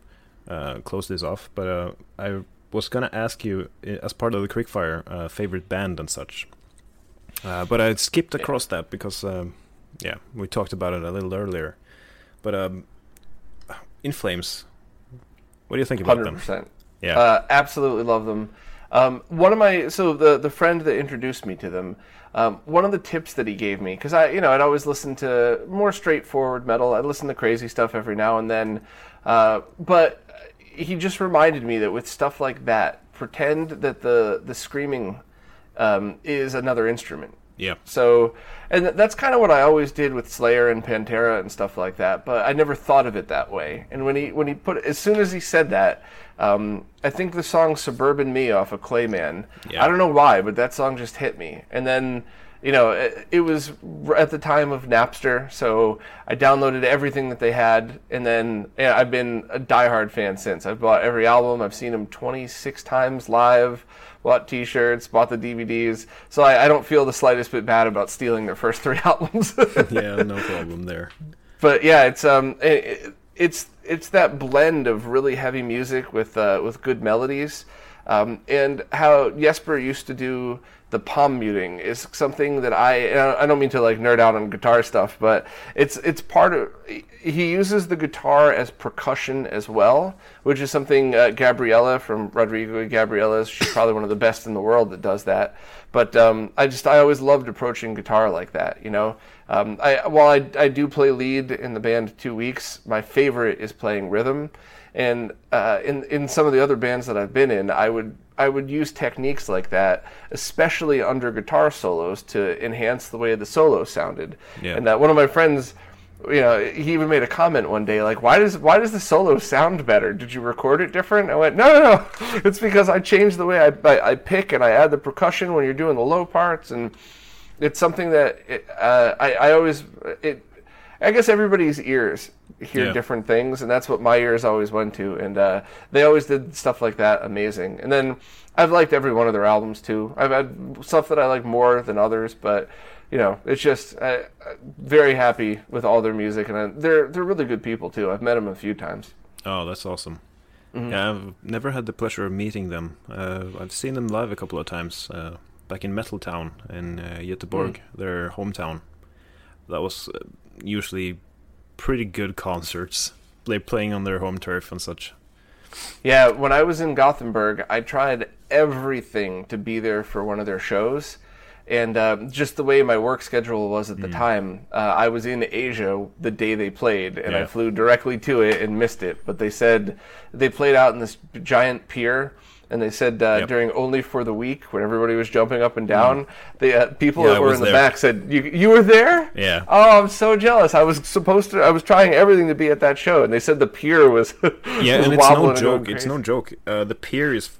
uh, close this off, but uh, I was gonna ask you as part of the quickfire uh, favorite band and such. Uh, but I skipped across that because, um, yeah, we talked about it a little earlier. But um, In Flames, what do you think about 100%. them? Yeah, uh, absolutely love them. Um, one of my so the the friend that introduced me to them, um, one of the tips that he gave me because I you know I'd always listen to more straightforward metal. I'd listen to crazy stuff every now and then, uh, but he just reminded me that with stuff like that, pretend that the the screaming um, is another instrument. Yeah. So, and that's kind of what I always did with Slayer and Pantera and stuff like that. But I never thought of it that way. And when he when he put as soon as he said that, um, I think the song "Suburban Me" off of Clayman. Yeah. I don't know why, but that song just hit me. And then you know, it, it, was at the time of Napster, so I downloaded everything that they had, and then yeah, I've been a diehard fan since. I've bought every album. I've seen them 26 times live bought T-shirts, bought the DVDs. So I, I don't feel the slightest bit bad about stealing their first three albums. yeah, no problem there. But yeah, it's um, it, it's it's that blend of really heavy music with uh, with good melodies, um, and how Jesper used to do the palm muting is something that I I don't mean to like nerd out on guitar stuff, but it's it's part of he uses the guitar as percussion as well, which is something uh, Gabriela from Rodrigo Gabriela she's probably one of the best in the world that does that. But um, I just I always loved approaching guitar like that, you know. Um, I while I I do play lead in the band two weeks, my favorite is playing rhythm. And uh, in in some of the other bands that I've been in, I would I would use techniques like that, especially under guitar solos, to enhance the way the solo sounded. Yeah. And that one of my friends, you know, he even made a comment one day like, "Why does why does the solo sound better? Did you record it different?" I went, "No, no, no. It's because I changed the way I, I, I pick and I add the percussion when you're doing the low parts, and it's something that it, uh, I I always it." I guess everybody's ears hear yeah. different things, and that's what my ears always went to. And uh, they always did stuff like that amazing. And then I've liked every one of their albums too. I've had stuff that I like more than others, but you know, it's just I, am very happy with all their music, and I, they're they're really good people too. I've met them a few times. Oh, that's awesome. Mm-hmm. Yeah, I've never had the pleasure of meeting them. Uh, I've seen them live a couple of times uh, back in Metal Town in uh, Göteborg, mm. their hometown. That was uh, usually pretty good concerts. They playing on their home turf and such. Yeah, when I was in Gothenburg, I tried everything to be there for one of their shows. And uh, just the way my work schedule was at the mm. time, uh, I was in Asia the day they played, and yeah. I flew directly to it and missed it. But they said they played out in this giant pier and they said uh, yep. during Only for the Weak when everybody was jumping up and down, mm. the uh, people yeah, that were in the there. back said, "You you were there? Yeah. Oh, I'm so jealous. I was supposed to. I was trying everything to be at that show, and they said the pier was yeah, was and it's no joke. It's no joke. Uh, the pier is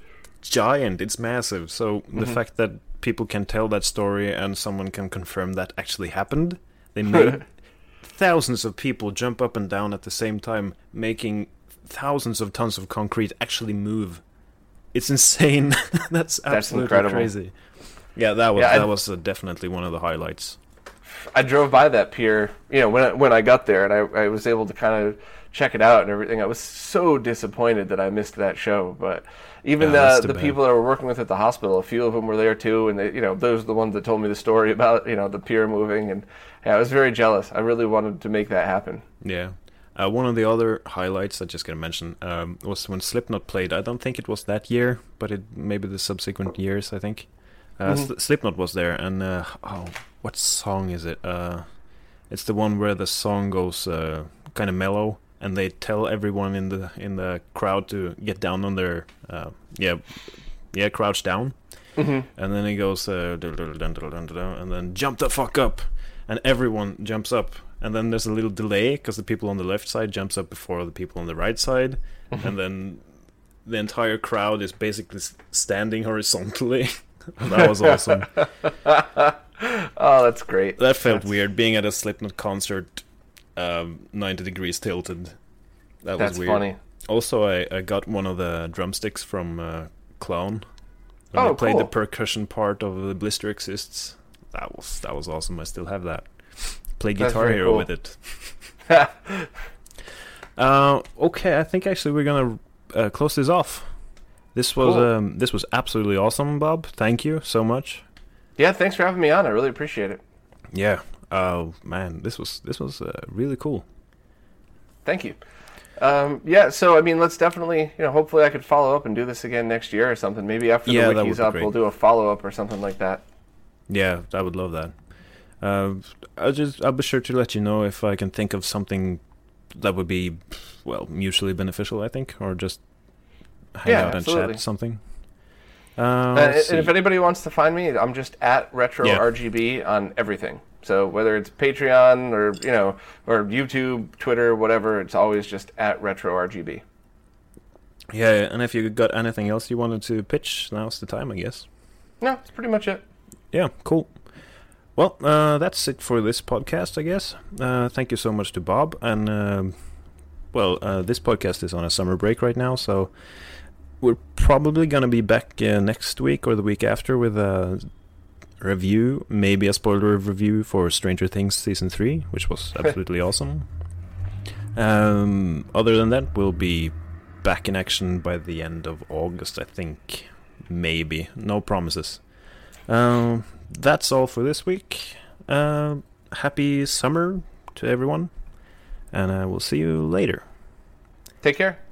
giant. It's massive. So mm-hmm. the fact that people can tell that story and someone can confirm that actually happened, they made thousands of people jump up and down at the same time, making thousands of tons of concrete actually move it's insane. That's absolutely That's crazy. Yeah, that was yeah, that was uh, definitely one of the highlights. I drove by that pier, you know, when I, when I got there, and I, I was able to kind of check it out and everything. I was so disappointed that I missed that show, but even yeah, the the people that I were working with at the hospital, a few of them were there too, and they, you know, those are the ones that told me the story about you know the pier moving, and yeah, I was very jealous. I really wanted to make that happen. Yeah, uh, one of the other highlights I just gonna mention um, was when Slipknot played. I don't think it was that year, but it maybe the subsequent years. I think uh, mm-hmm. Slipknot was there, and uh, oh, what song is it? Uh, it's the one where the song goes uh, kind of mellow, and they tell everyone in the in the crowd to get down on their uh, yeah yeah crouch down. Mhm. And then he goes uh, and then jump the fuck up, and everyone jumps up. And then there's a little delay because the people on the left side jumps up before the people on the right side, and then the entire crowd is basically standing horizontally. that was awesome. Oh, that's great. That felt That's- weird being at a Slipknot concert, um, 90 degrees tilted. That That's was weird. funny. Also, I, I got one of the drumsticks from uh, Clown. When Oh, they played the percussion part of the Blister Exists. That was that was awesome. I still have that. Play Guitar Hero cool. with it. Uh, okay, I think actually we're gonna uh, close this off. This was Cool. um, this was absolutely awesome, Bob. Thank you so much. yeah, thanks for having me on. I really appreciate it. Yeah. Oh man, this was this was uh, really cool. Thank you. Um, yeah, so I mean, let's definitely, you know, hopefully I could follow up and do this again next year or something. Maybe after Yeah, the wiki's up, great. we'll do a follow up or something like that. Yeah, I would love that. Uh, I'll just I'll be sure to let you know if I can think of something that would be well mutually beneficial. I think, or just hang Yeah, out and absolutely. chat something. Uh, Uh, and if anybody wants to find me, I'm just at retro Yeah. RGB on everything. So whether it's Patreon or you know or YouTube, Twitter, whatever, it's always just at retro RGB. yeah, and if you got anything else you wanted to pitch, now's the time, I guess. No, that's pretty much it. Yeah, cool. Well, uh, that's it for this podcast, I guess. Uh, thank you so much to Bob. And, um well, uh, this podcast is on a summer break right now, so we're probably going to be back uh, next week or the week after with a review, maybe a spoiler review for Stranger Things Season 3, which was absolutely awesome. Um, other than that, we'll be back in action by the end of August, I think. Maybe. No promises. Um, that's all for this week. Uh, happy summer to everyone, and uh, we'll see you later. Take care.